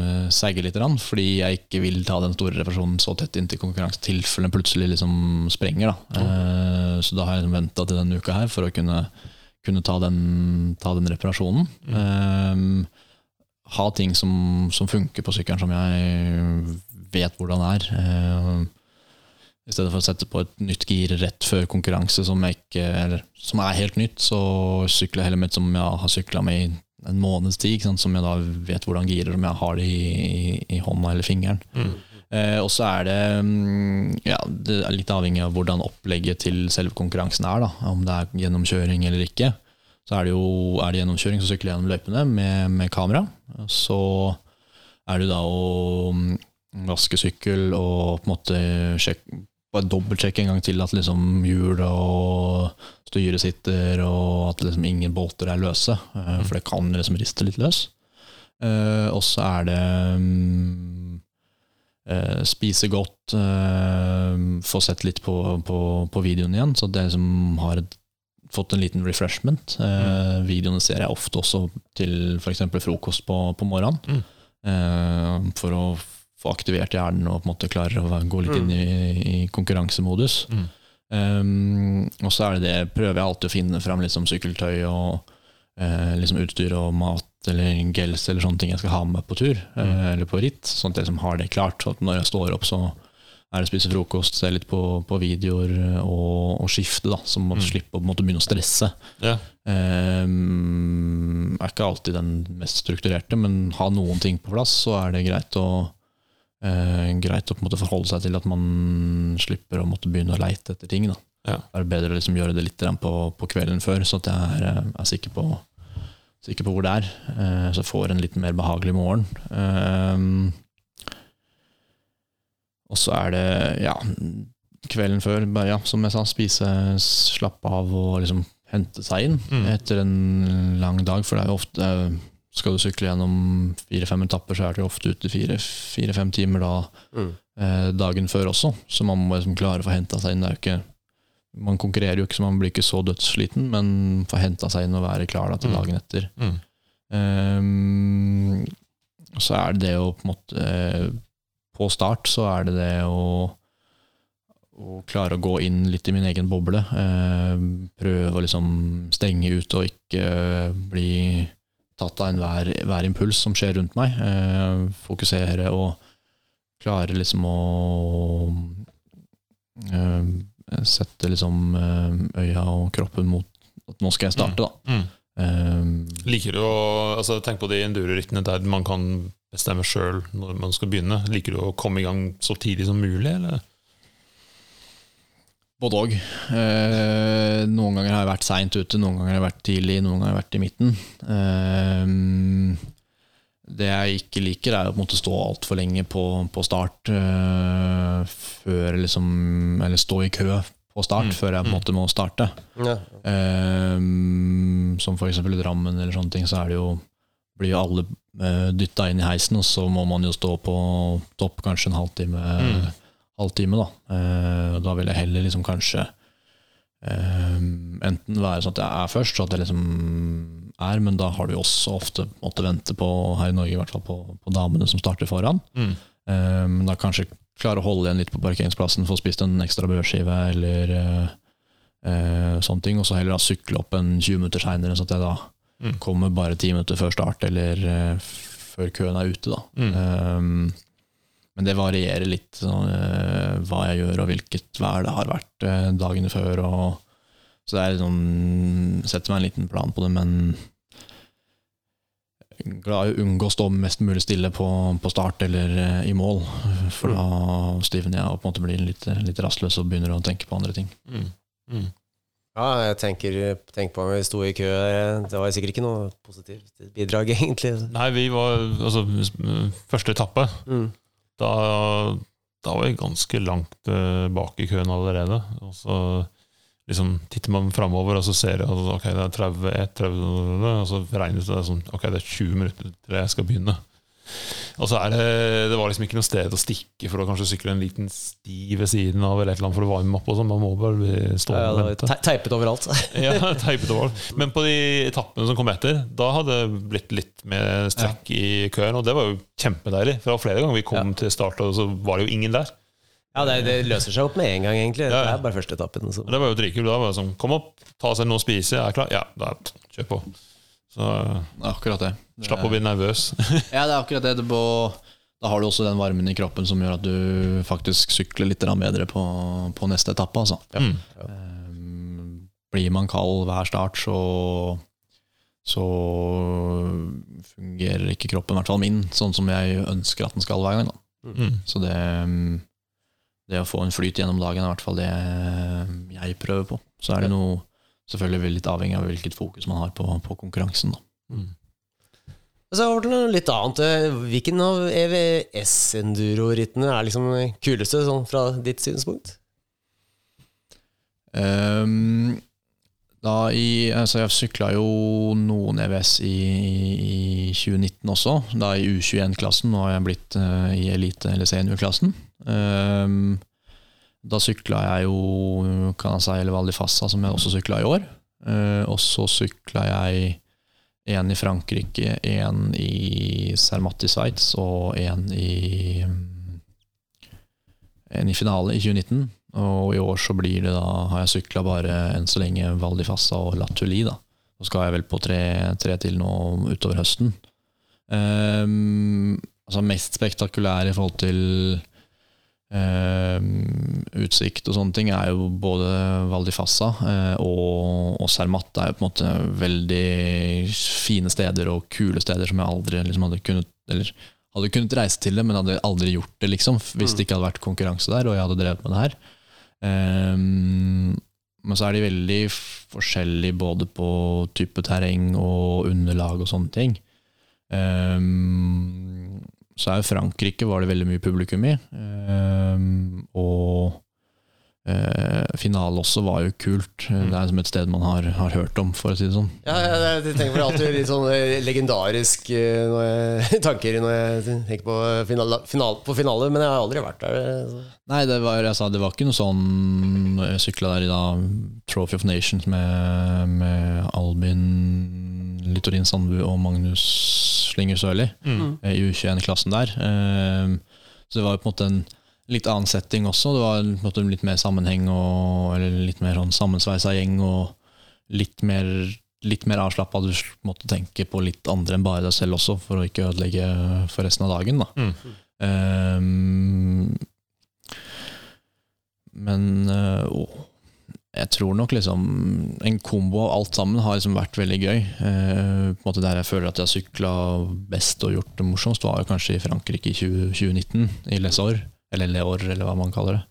uh, sagger litt, rann, fordi jeg ikke vil ta den store reparasjonen så tett inntil konkurransen tilfelle den plutselig liksom sprenger. Da. Uh, så da har jeg liksom venta til denne uka her for å kunne, kunne ta, den, ta den reparasjonen. Um, ha ting som, som funker på sykkelen, som jeg vet hvordan er. Um, I stedet for å sette på et nytt gir rett før konkurranse som, ikke, eller, som er helt nytt, så sykler jeg et som jeg har sykla med i en måneds tid, som jeg da vet hvordan girer, om jeg har det i, i, i hånda eller fingeren. Eh, og så er det mm, ja, det er litt avhengig av hvordan opplegget til selve konkurransen er. Da. Om det er gjennomkjøring eller ikke. Så er det jo er det gjennomkjøring, så sykler jeg gjennom løypene med, med kamera. Så er det da å mm, vaske sykkel og på en måte sjekke bare dobbeltsjekke en gang til at liksom hjulet og styret sitter, og at liksom ingen bolter er løse. eh, For det kan liksom riste litt løs. Eh, og så er det mm, eh, spise godt, eh, få sett litt på, på, på videoen igjen, så det som har fått en liten refreshment. Eh, Videoene ser jeg ofte også til f.eks. frokost på, på morgenen. Mm. Eh, for å få aktivert hjernen og på en måte klare å gå litt inn i, i konkurransemodus. Mm. Um, og så er det det, prøver jeg alltid å finne fram liksom sykkeltøy og eh, liksom utstyr og mat eller gels eller sånne ting jeg skal ha med på tur mm. eller på ritt, sånn at jeg liksom har det klart. Så at når jeg står opp, så er det å spise frokost, se litt på, på videoer og, og skifte, da, så må du å slippe å måte begynne å stresse. Ja. Um, er ikke alltid den mest strukturerte, men ha noen ting på plass, så er det greit å uh, greit å på en måte forholde seg til at man slipper å måtte begynne å leite etter ting. Da. Ja. Det er bedre å liksom gjøre det litt på, på kvelden før, så at jeg er, er sikker, på, sikker på hvor det er. Uh, så jeg får en litt mer behagelig morgen. Uh, og så er det ja, kvelden før, bare, ja, som jeg sa, spise, slappe av og liksom hente seg inn Mm. etter en lang dag. For det er jo ofte Skal du sykle gjennom fire-fem etapper, så er det jo ofte ute fire-fem timer da Mm. eh, dagen før også. Så man må liksom klare å få henta seg inn. Det er jo ikke man konkurrerer jo ikke, så man blir ikke så dødssliten, men får henta seg inn og være klar da, til Mm. dagen etter. Mm. Um, så er det det å på en måte eh, På start så er det det å, å klare å gå inn litt i min egen boble. Uh, prøve å liksom stenge ute og ikke eh, bli tatt av enhver hver impuls som skjer rundt meg. Uh, fokusere og klare liksom å eh, sette liksom eh, øya og kroppen mot at nå skal jeg starte, da. Mm. Um, Liker du å altså, Tenk på de enduro-rittene der man kan bestemme sjøl når man skal begynne. Liker du å komme i gang så tidlig som mulig, eller? Både òg. Eh, noen ganger har jeg vært seint ute, noen ganger har jeg vært tidlig, noen ganger har jeg vært i midten. Eh, det jeg ikke liker, er å måtte stå altfor lenge på, på start. uh, før liksom Eller stå i kø på start Mm, før jeg på en måte må starte. Ja. Uh, som eksempel i Drammen eller sånne ting, så er det jo blir jo alle uh, dytta inn i heisen, og så må man jo stå på topp kanskje en halvtime. Mm. halvtime da. Uh, da vil jeg heller liksom kanskje uh, enten være sånn at jeg er først, så at jeg liksom er, men da har du også ofte måttet vente på, her i Norge i hvert fall, på, på damene som starter foran. Mm. Um, da kanskje klare å holde igjen litt på parkeringsplassen, få spist en ekstra brødskive eller uh, uh, sånne ting, og så heller da sykle opp en 20 minutter seinere, sånn at jeg da Mm. kommer bare 10 minutter før start, eller uh, før køen er ute, da. Mm. Um, men det varierer litt sånn, hva jeg gjør, og hvilket vær det har vært dagene før. Og, så det er liksom Setter meg en liten plan på det, men glad i å unngå å stå mest mulig stille på, på start eller eh, i mål. For da stivner jeg og på en måte blir litt, litt rastløs og begynner å tenke på andre ting. Mm. Mm. Ja, jeg tenker, tenker på om vi sto i kø. Det var sikkert ikke noe positivt bidrag, egentlig. Nei, vi var Altså, første etappe, Mm. da, da var vi ganske langt eh, bak i køen allerede. Og så liksom titter man framover, og så ser at ok, det er 30, 1, 30, og så regnes det som ok, det er 20 minutter til jeg skal begynne. Og så er det Det var liksom ikke noe sted å stikke for å kanskje sykle en liten sti ved siden av eller et eller annet for å varme opp og sånn. Man må bare bli Ja, stående det og vente. te- teipet overalt. Ja, teipet overalt. Men på de etappene som kom etter, da hadde det blitt litt mer strekk i køen, og det var jo kjempedeilig. For det var flere ganger vi kom til start, og så var det jo ingen der. Ja, det, det løser seg opp med en gang, egentlig. Ja, ja. Det er bare første etappen. Så. Det var jo dritkult. Da var det sånn Kom opp, ta seg noe å spise, jeg er klar. Ja, da kjør på. Så akkurat det. det slapp å bli nervøs. Ja, det er akkurat det. da har du også den varmen i kroppen som gjør at du faktisk sykler litt bedre på, på neste etappe. Altså. Ja. Ehm, blir man kald hver start, så, så fungerer ikke kroppen, i hvert fall min, sånn som jeg ønsker at den skal hver gang. Da. Mm. Så det, det å få en flyt gjennom dagen er i hvert fall det jeg prøver på. Så er det noe selvfølgelig litt avhengig av hvilket fokus man har på, på konkurransen. Da. Mm. Så over til noe litt annet. Hvilken av EVS-enduro-rittene er liksom kuleste, sånn fra ditt synspunkt? Um, da i, altså jeg sykla jo noen EVS i, i 2019 også, da i U21-klassen. Nå har jeg blitt uh, i elite- eller seniorklassen. Ehm, da sykla jeg jo kan eller Val di Fassa, som jeg også sykla i år. Eh, og så sykla jeg en i Frankrike, en i Zermatt i Sveits og en i en i finale i 2019. Og i år så blir det da, har jeg sykla bare enn så lenge Val di Fassa og Latuli. Da. Så skal jeg vel på tre, tre til nå utover høsten. Um, altså mest spektakulære i forhold til ehm, utsikt og sånne ting er jo både Val di Fassa eh, og, og Cermat er jo på en måte veldig fine steder og kule steder som jeg aldri liksom hadde kunnet Eller hadde kunnet reise til det, men hadde aldri gjort det, liksom, hvis det ikke hadde vært konkurranse der og jeg hadde drevet med det her. Ehm, men så er de veldig forskjellige både på type terreng og underlag og sånne ting. Ehm, så er jo Frankrike var det veldig mye publikum i. Ehm, og eh, finale også var jo kult. Det er som et sted man har, har hørt om, for å si det sånn. Ja, jeg, jeg tenker på det alltid litt sånn eh, legendarisk eh, når jeg, tanker når jeg tenker på finale, final, på finale, men jeg har aldri vært der. Så. Nei, det var, jeg sa, det var ikke noe sånn Jeg sykla der i da Trophy of Nations med, med Albin Littorin Sandbu og Magnus Slinger Sørli Mm. i U21-klassen der. Eh, Så det var jo på en måte en litt annen setting også. Det var måte litt mer sammenheng og eller litt mer sånn sammensveisa gjeng og litt mer, litt mer avslappa. Du måtte tenke på litt andre enn bare deg selv også, for å ikke ødelegge for resten av dagen. da Mm. Um, men uh, jeg tror nok liksom en kombo av alt sammen har liksom vært veldig gøy. Eh, på en måte Der jeg føler at jeg har sykla best og gjort det morsomst, var kanskje i Frankrike i 20, 2019, i Lesor. Eller Leor, eller hva man kaller det.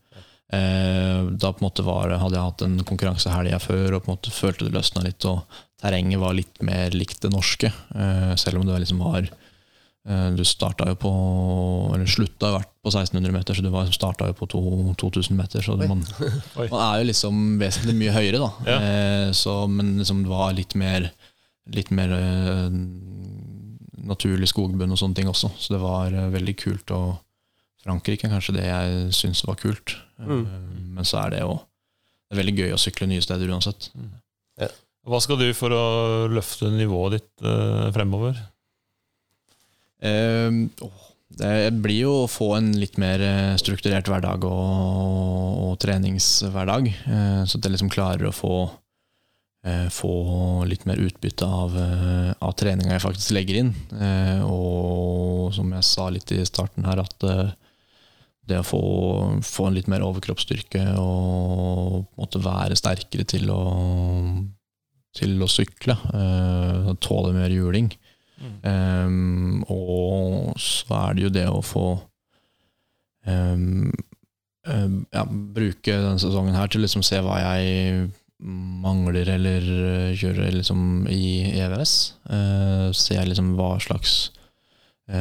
Eh, da på en måte var, hadde jeg hatt en konkurranse helga før og på en måte følte det løsna litt. Og terrenget var litt mer likt det norske, eh, selv om det liksom var Eh, Du starta jo på Eller slutta vært på 1600 meter, så du var- starta jo på to, 2000 meter. Så man, man er jo liksom vesentlig mye høyere, da. Ja. Så, men liksom det var litt mer Litt mer naturlig skogbunn og sånne ting også. Så det var veldig kult. Og Frankrike er kanskje det jeg syns var kult. Mm. Eh, men så er det jo det er veldig gøy å sykle nye steder uansett. Hva skal du for å løfte nivået ditt eh, fremover? Eh, det blir jo å få en litt mer eh, strukturert hverdag og, og treningshverdag. Eh, så at jeg liksom klarer å få, eh, få litt mer utbytte av, av treninga jeg faktisk legger inn. Eh, og som jeg sa litt i starten her, at eh, det å få, få en litt mer overkroppsstyrke og måtte være sterkere til å, til å sykle, Uh, tåle mer juling. Um, og så er det jo det å få um, uh, ja, bruke denne sesongen her til liksom se hva jeg mangler eller kjører liksom i EVS. Uh, se liksom hva slags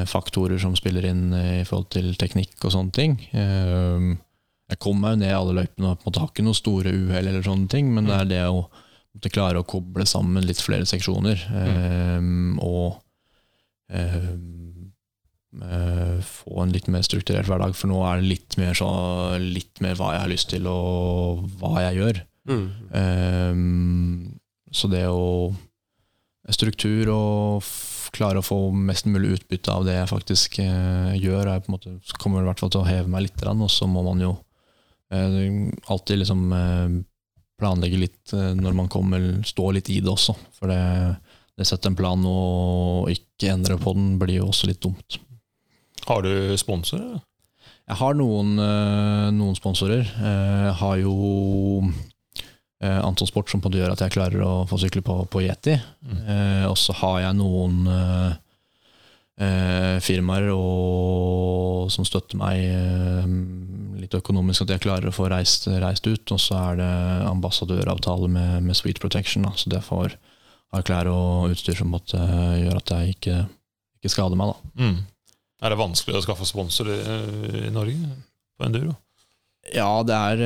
faktorer som spiller inn i forhold til teknikk og sånne ting. Um, jeg kom meg jo ned i alle løypene og på en måte har ikke noen store uhell, eller sånne ting, men det er det å måtte klare å koble sammen litt flere seksjoner. Mm. og få en litt mer strukturert hverdag, for nå er det litt mer, så, litt mer hva jeg har lyst til, og hva jeg gjør. Mm. Så det å Struktur og klare å få mest mulig utbytte av det jeg faktisk eh, gjør, Jeg på en måte, kommer i hvert fall til å heve meg litt, og så må man jo eh, alltid liksom eh, planlegge litt når man kommer, stå litt i det også. For det, det setter en plan og ikke endre på den blir jo også litt dumt. Har du sponsorer? Jeg har noen, noen sponsorer. Jeg har jo eh, Anton Sport som på gjør at jeg klarer å få sykle på, på Yeti. Mm. Eh, og så har jeg noen eh, eh firmaer og, som støtter meg eh, litt økonomisk, at jeg klarer å få reist, reist ut. Og så er det ambassadøravtale med, med Sweet Protection, da, så det får ha klær og utstyr som måtte gjøre at jeg ikke, ikke skader meg. Da. Mm. Er det vanskelig å skaffe sponsor i, i Norge på enduro? Ja, det er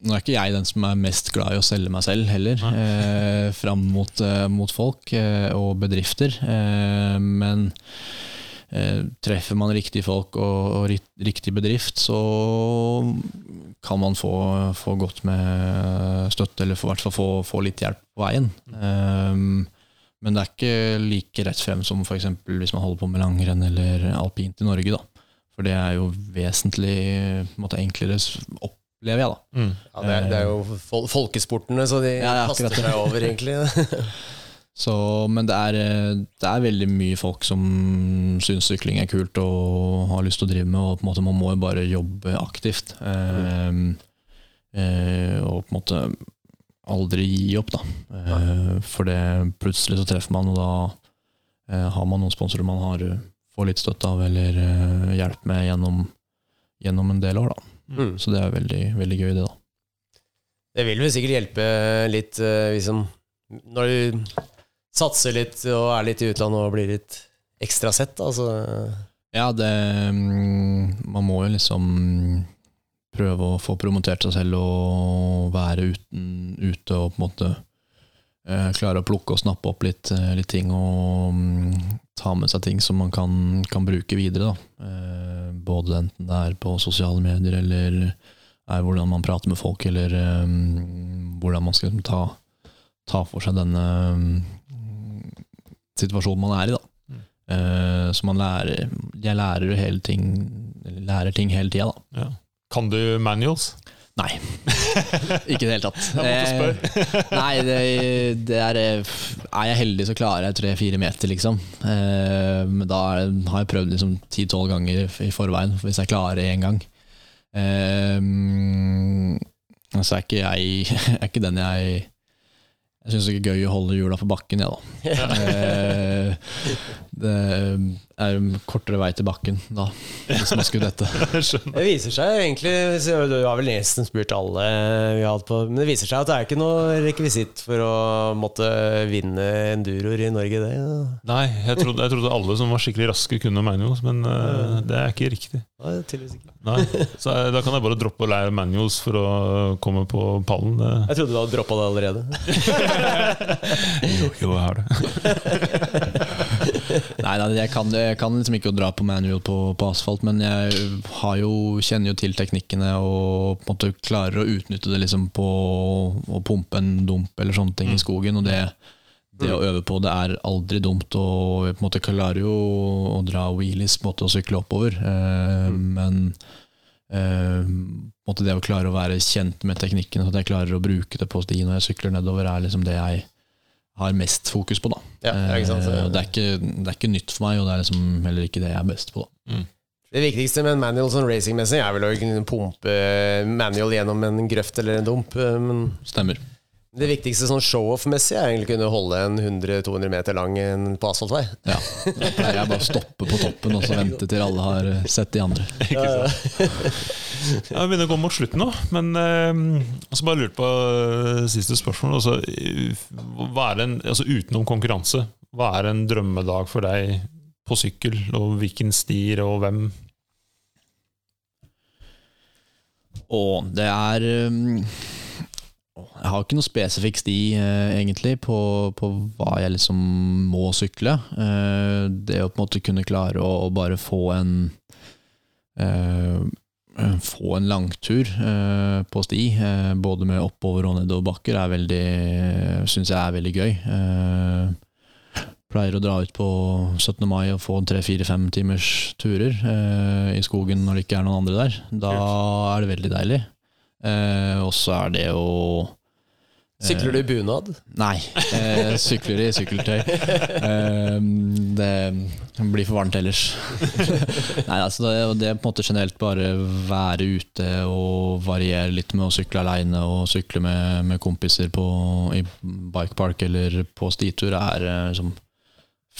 nå er ikke jeg den som er mest glad i å selge meg selv heller, eh, fram mot, eh, mot folk eh, og bedrifter. Eh, men eh, treffer man riktige folk og, og, riktig bedrift, så kan man få, få godt med støtte, eller i hvert fall få, få, litt hjelp på veien. Eh, men det er ikke like rett frem som f.eks. hvis man holder på med langrenn eller alpint i Norge. da. For det er jo vesentlig måte, enklere opp opplever jeg, da. Mm. Ja, det, er, det, er, jo folkesportene, så de ja, kaster seg over, egentlig. så, men det er, det er, veldig mye folk som syns sykling er kult og har lyst til å drive med, og på en måte man må jo bare jobbe aktivt. Mm. Eh, og på en måte aldri gi opp, da. Eh, for det plutselig så treffer man, og da eh, har man noen sponsorer man har, får litt støtte av eller eh, hjelp med gjennom, gjennom en del år. da. Mm. Så det er veldig, veldig gøy, det, da. Det vil vel sikkert hjelpe litt liksom, når du satser litt og er litt i utlandet og blir litt ekstra sett, altså. Ja, det mm, Man må jo liksom prøve å få promotert seg selv og være uten, ute og på en måte eh, klare å plukke og snappe opp litt, eh, litt ting og mm, ta med seg ting som man kan, kan bruke videre. Eh, både enten det er på sosiale medier eller er hvordan man prater med folk, eller eh, hvordan man skal ta, ta, for seg denne um, situasjonen man er i. da. Mm. Eh, så man lærer Jeg lærer hele ting lærer ting hele tida, da. Ja. Kan du manuals? Nei. ikke i det hele tatt. Jeg måtte spørre. Eh, nei, det, det, er Er jeg heldig, så klarer jeg tre-fire meter, liksom. Eh, men da har jeg prøvd liksom ti-tolv ganger i forveien, hvis jeg klarer én gang. Eh, så er ikke jeg er ikke den jeg jeg syns det er gøy å holde hjula på bakken, jeg, ja, da. Eh, det er kortere vei til bakken da, hvis man skulle dette. det viser seg egentlig Du har vel nesten spurt alle vi har hatt på Men det viser seg at det er ikke noe rekvisitt for å måtte vinne enduroer i Norge, det. Ja. Nei, jeg trodde, jeg trodde, alle som var skikkelig raske, kunne manuals, men uh, det er ikke riktig. Nei, tydeligvis ikke. Nei, så Da kan jeg bare droppe å lære manuals for å komme på pallen. Det. Jeg trodde du hadde droppa det allerede. jo, jo, jeg har det. nei, nei jeg, kan, jeg, kan, liksom ikke dra på manual på, på, asfalt, men jeg jo, kjenner jo til teknikkene og på en måte klarer å utnytte det liksom på å pumpe en dump eller sånne ting mm. i skogen. og det det å øve på det er aldri dumt, og jeg på en måte klarer jo å dra wheelies på en måte og sykle oppover. Eh, mm. Men på det å klare å være kjent med teknikken, så at jeg klarer å bruke det på sti når jeg sykler nedover, er liksom det jeg har mest fokus på. da. Ja, det, er eh, det, er ikke, det, er ikke, nytt for meg, og det er liksom heller ikke det jeg er best på. da. Mm. Det viktigste med en manual sånn racingmessig er vel å pumpe manual gjennom en grøft eller en dump. Eh, men Stemmer. Det viktigste sånn show-off-messig er egentlig å kunne holde en 100-200 meter lang en på asfaltvei. Ja. Da pleier jeg bare å stoppe på toppen og så vente til alle har eh, sett de andre. Ja, Vi begynner å gå mot slutten nå, men eh, så bare lurt på eh, siste spørsmål. Altså, hva er en, altså, utenom konkurranse, hva er en drømmedag for deg på sykkel? Og hvilken stier og hvem? Å, det er um, Jeg har ikke noe spesifikk sti, eh, egentlig, på, på hva jeg liksom må sykle. Eh, det å på en måte kunne klare å, å bare få en eh, Få en langtur eh, på sti, eh, både med oppover og nedoverbakker, er veldig Syns jeg er veldig gøy. Eh, pleier å dra ut på 17. mai og få tre-fire-fem timers turer eh, i skogen når det ikke er noen andre der. Da er det veldig deilig. Eh, og så er det å Sykler du i bunad? Nei, eh, sykler i sykkeltøy. Eh, det blir for varmt ellers. Nei, altså det, det er på en måte generelt bare være ute og variere litt med å sykle aleine og sykle med, med kompiser på, i bikepark eller på stitur, er eh, liksom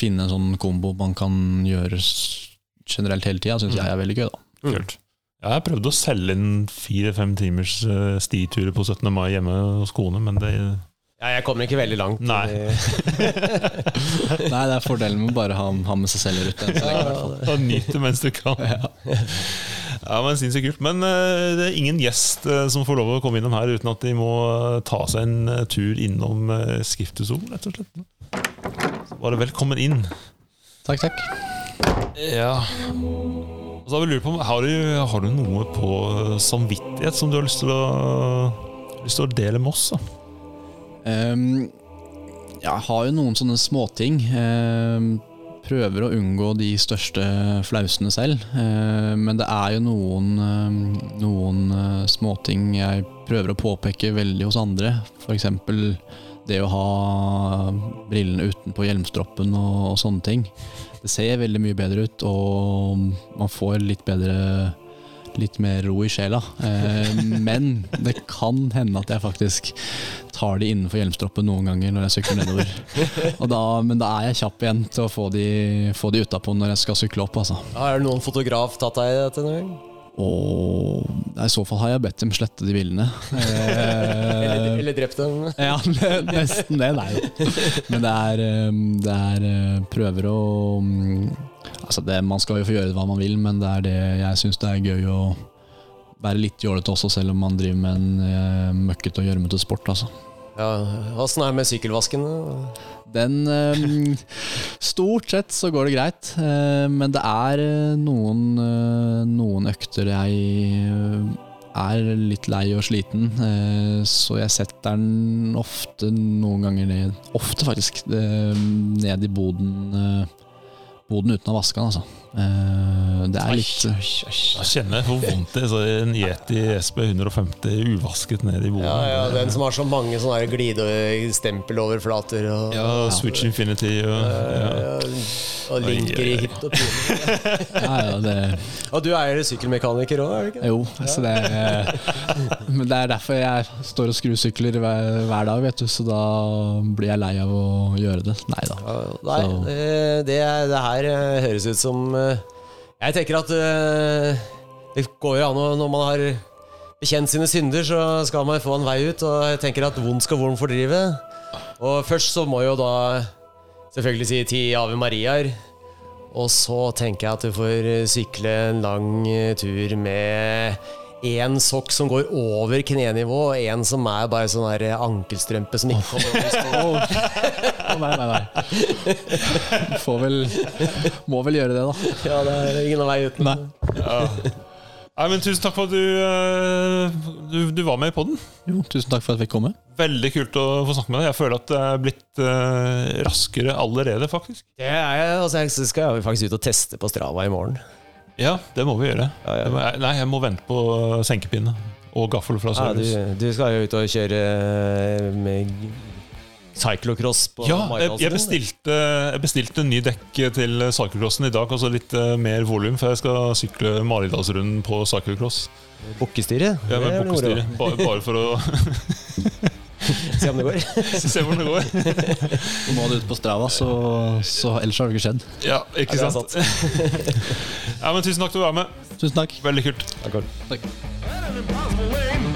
Finne en sånn kombo man kan gjøre generelt hele tida, syns jeg er veldig gøy. da Kult. Jeg har prøvd å selge inn fire-fem timers eh,stiturer på 17. mai hjemme hos kone, men det Ja, jeg kommer ikke veldig langt. Nei. Nei, det er fordelen med å bare ha, ha med seg selv i hvert fall. Nyt det mens du kan. Ja, men Sinnssykt kult. Men uh, det er ingen gjest uh, som får lov å komme innom her uten at de må uh, ta seg en eh, tur innom uh, Skriftesolen, rett og slett. Så Bare velkommen inn. Takk, takk. Ja. Så har på, har du, har du noe på eh, samvittighet som du har lyst til å, lyst til å dele med oss? Ehm, jeg har jo noen sånne småting. Um, prøver å unngå de største flausene selv. Ehm, men det er jo noen, noen eh, småting jeg prøver å påpeke veldig hos andre. F.eks. det å ha brillene utenpå hjelmstroppen og, og sånne ting. Det ser veldig mye bedre ut, og man får litt bedre Litt mer ro i sjela. Eh, men det kan hende at jeg faktisk tar de innenfor hjelmstroppen noen ganger når jeg sykler nedover. Da, men da er jeg kjapp igjen til å få de, få de utapå når jeg skal sykle opp. Altså. Har noen fotograf tatt deg dette noen gang? Og i så fall har jeg bedt dem slette de bildene. Eller, eller drept dem? ja, nesten det. Nei. Men det er, det er eh, prøver å mm, Altså det, Man skal jo få gjøre hva man vil, men det er det jeg syns det er gøy å være litt jålete også, selv om man driver med en eh, møkkete og gjørmete sport. Altså. Ja, Åssen er det med sykkelvasken? Den eh, Stort sett så går det greit, eh, men det er eh, noen, noen økter jeg er litt lei og sliten, så jeg setter den ofte noen ganger ned Ofte, faktisk. ned i boden, boden uten å vaske den, altså. Eh, Det er litt Jeg kjenner hvor vondt det er. Så en Yeti SB 150 uvasket ned i bordet. Ja, ja, Den som har så mange sånne glidestempeloverflater og, Ja, Switch Infinity og ja. og linker i hipt og pine. ja, ja, det, Og du er sykkelmekaniker òg, er du ikke? det? Jo, så det er, men det er derfor jeg står og skrusykler hver, hver dag, vet du, så da blir jeg lei av å gjøre det. Nei da. Nei, det, det, er- her eh, høres ut som eh, Jeg tenker at eh, det går jo an å Når man har bekjent sine synder, så skal man få en vei ut. Og jeg tenker at vondt skal vondt fordrive. Og først så må jo da selvfølgelig si ti Ave Mariaer. Og så tenker jeg at du får eh, sykle en lang eh, tur med én sokk som går over knenivå, og én som er bare sånn her ankelstrømpe som ikke kommer over skoen. Å, nei, nei, nei. Får vel Må vel gjøre det, da. Ja, det er ingen vei uten. Nei. Nei, men Tusen takk for at du, eh, du, du var med i podden. Jo, tusen takk for at jeg fikk komme. Veldig kult å få snakke med deg. Jeg føler at det er blitt uh, raskere allerede, faktisk. Det er jeg, altså jeg skal jeg faktisk ut og teste på Strava i morgen. Ja, det må vi gjøre. Ja, ja. Nei, jeg må vente på senkepinne og gaffel fra Ja, du, du skal jo ut og kjøre eh, med cyclocross på Ja, jeg, jeg, bestilte, jeg bestilte en ny dekk til cyclocrossen i dag, altså litt eh, mer volum, for jeg skal sykle Maridalsrunden på cyclocross. Bukkestyret. Ja, men med er bukkestyre. Bare, bare for å Se om det går. Se hvordan det går. Nå er det ute på Strava, så, så ellers har det ikke skjedd. Ja, ikke Ja, er sant? ja, men Tusen takk for at du var med. Tusen takk. Veldig kult. Takk. takk.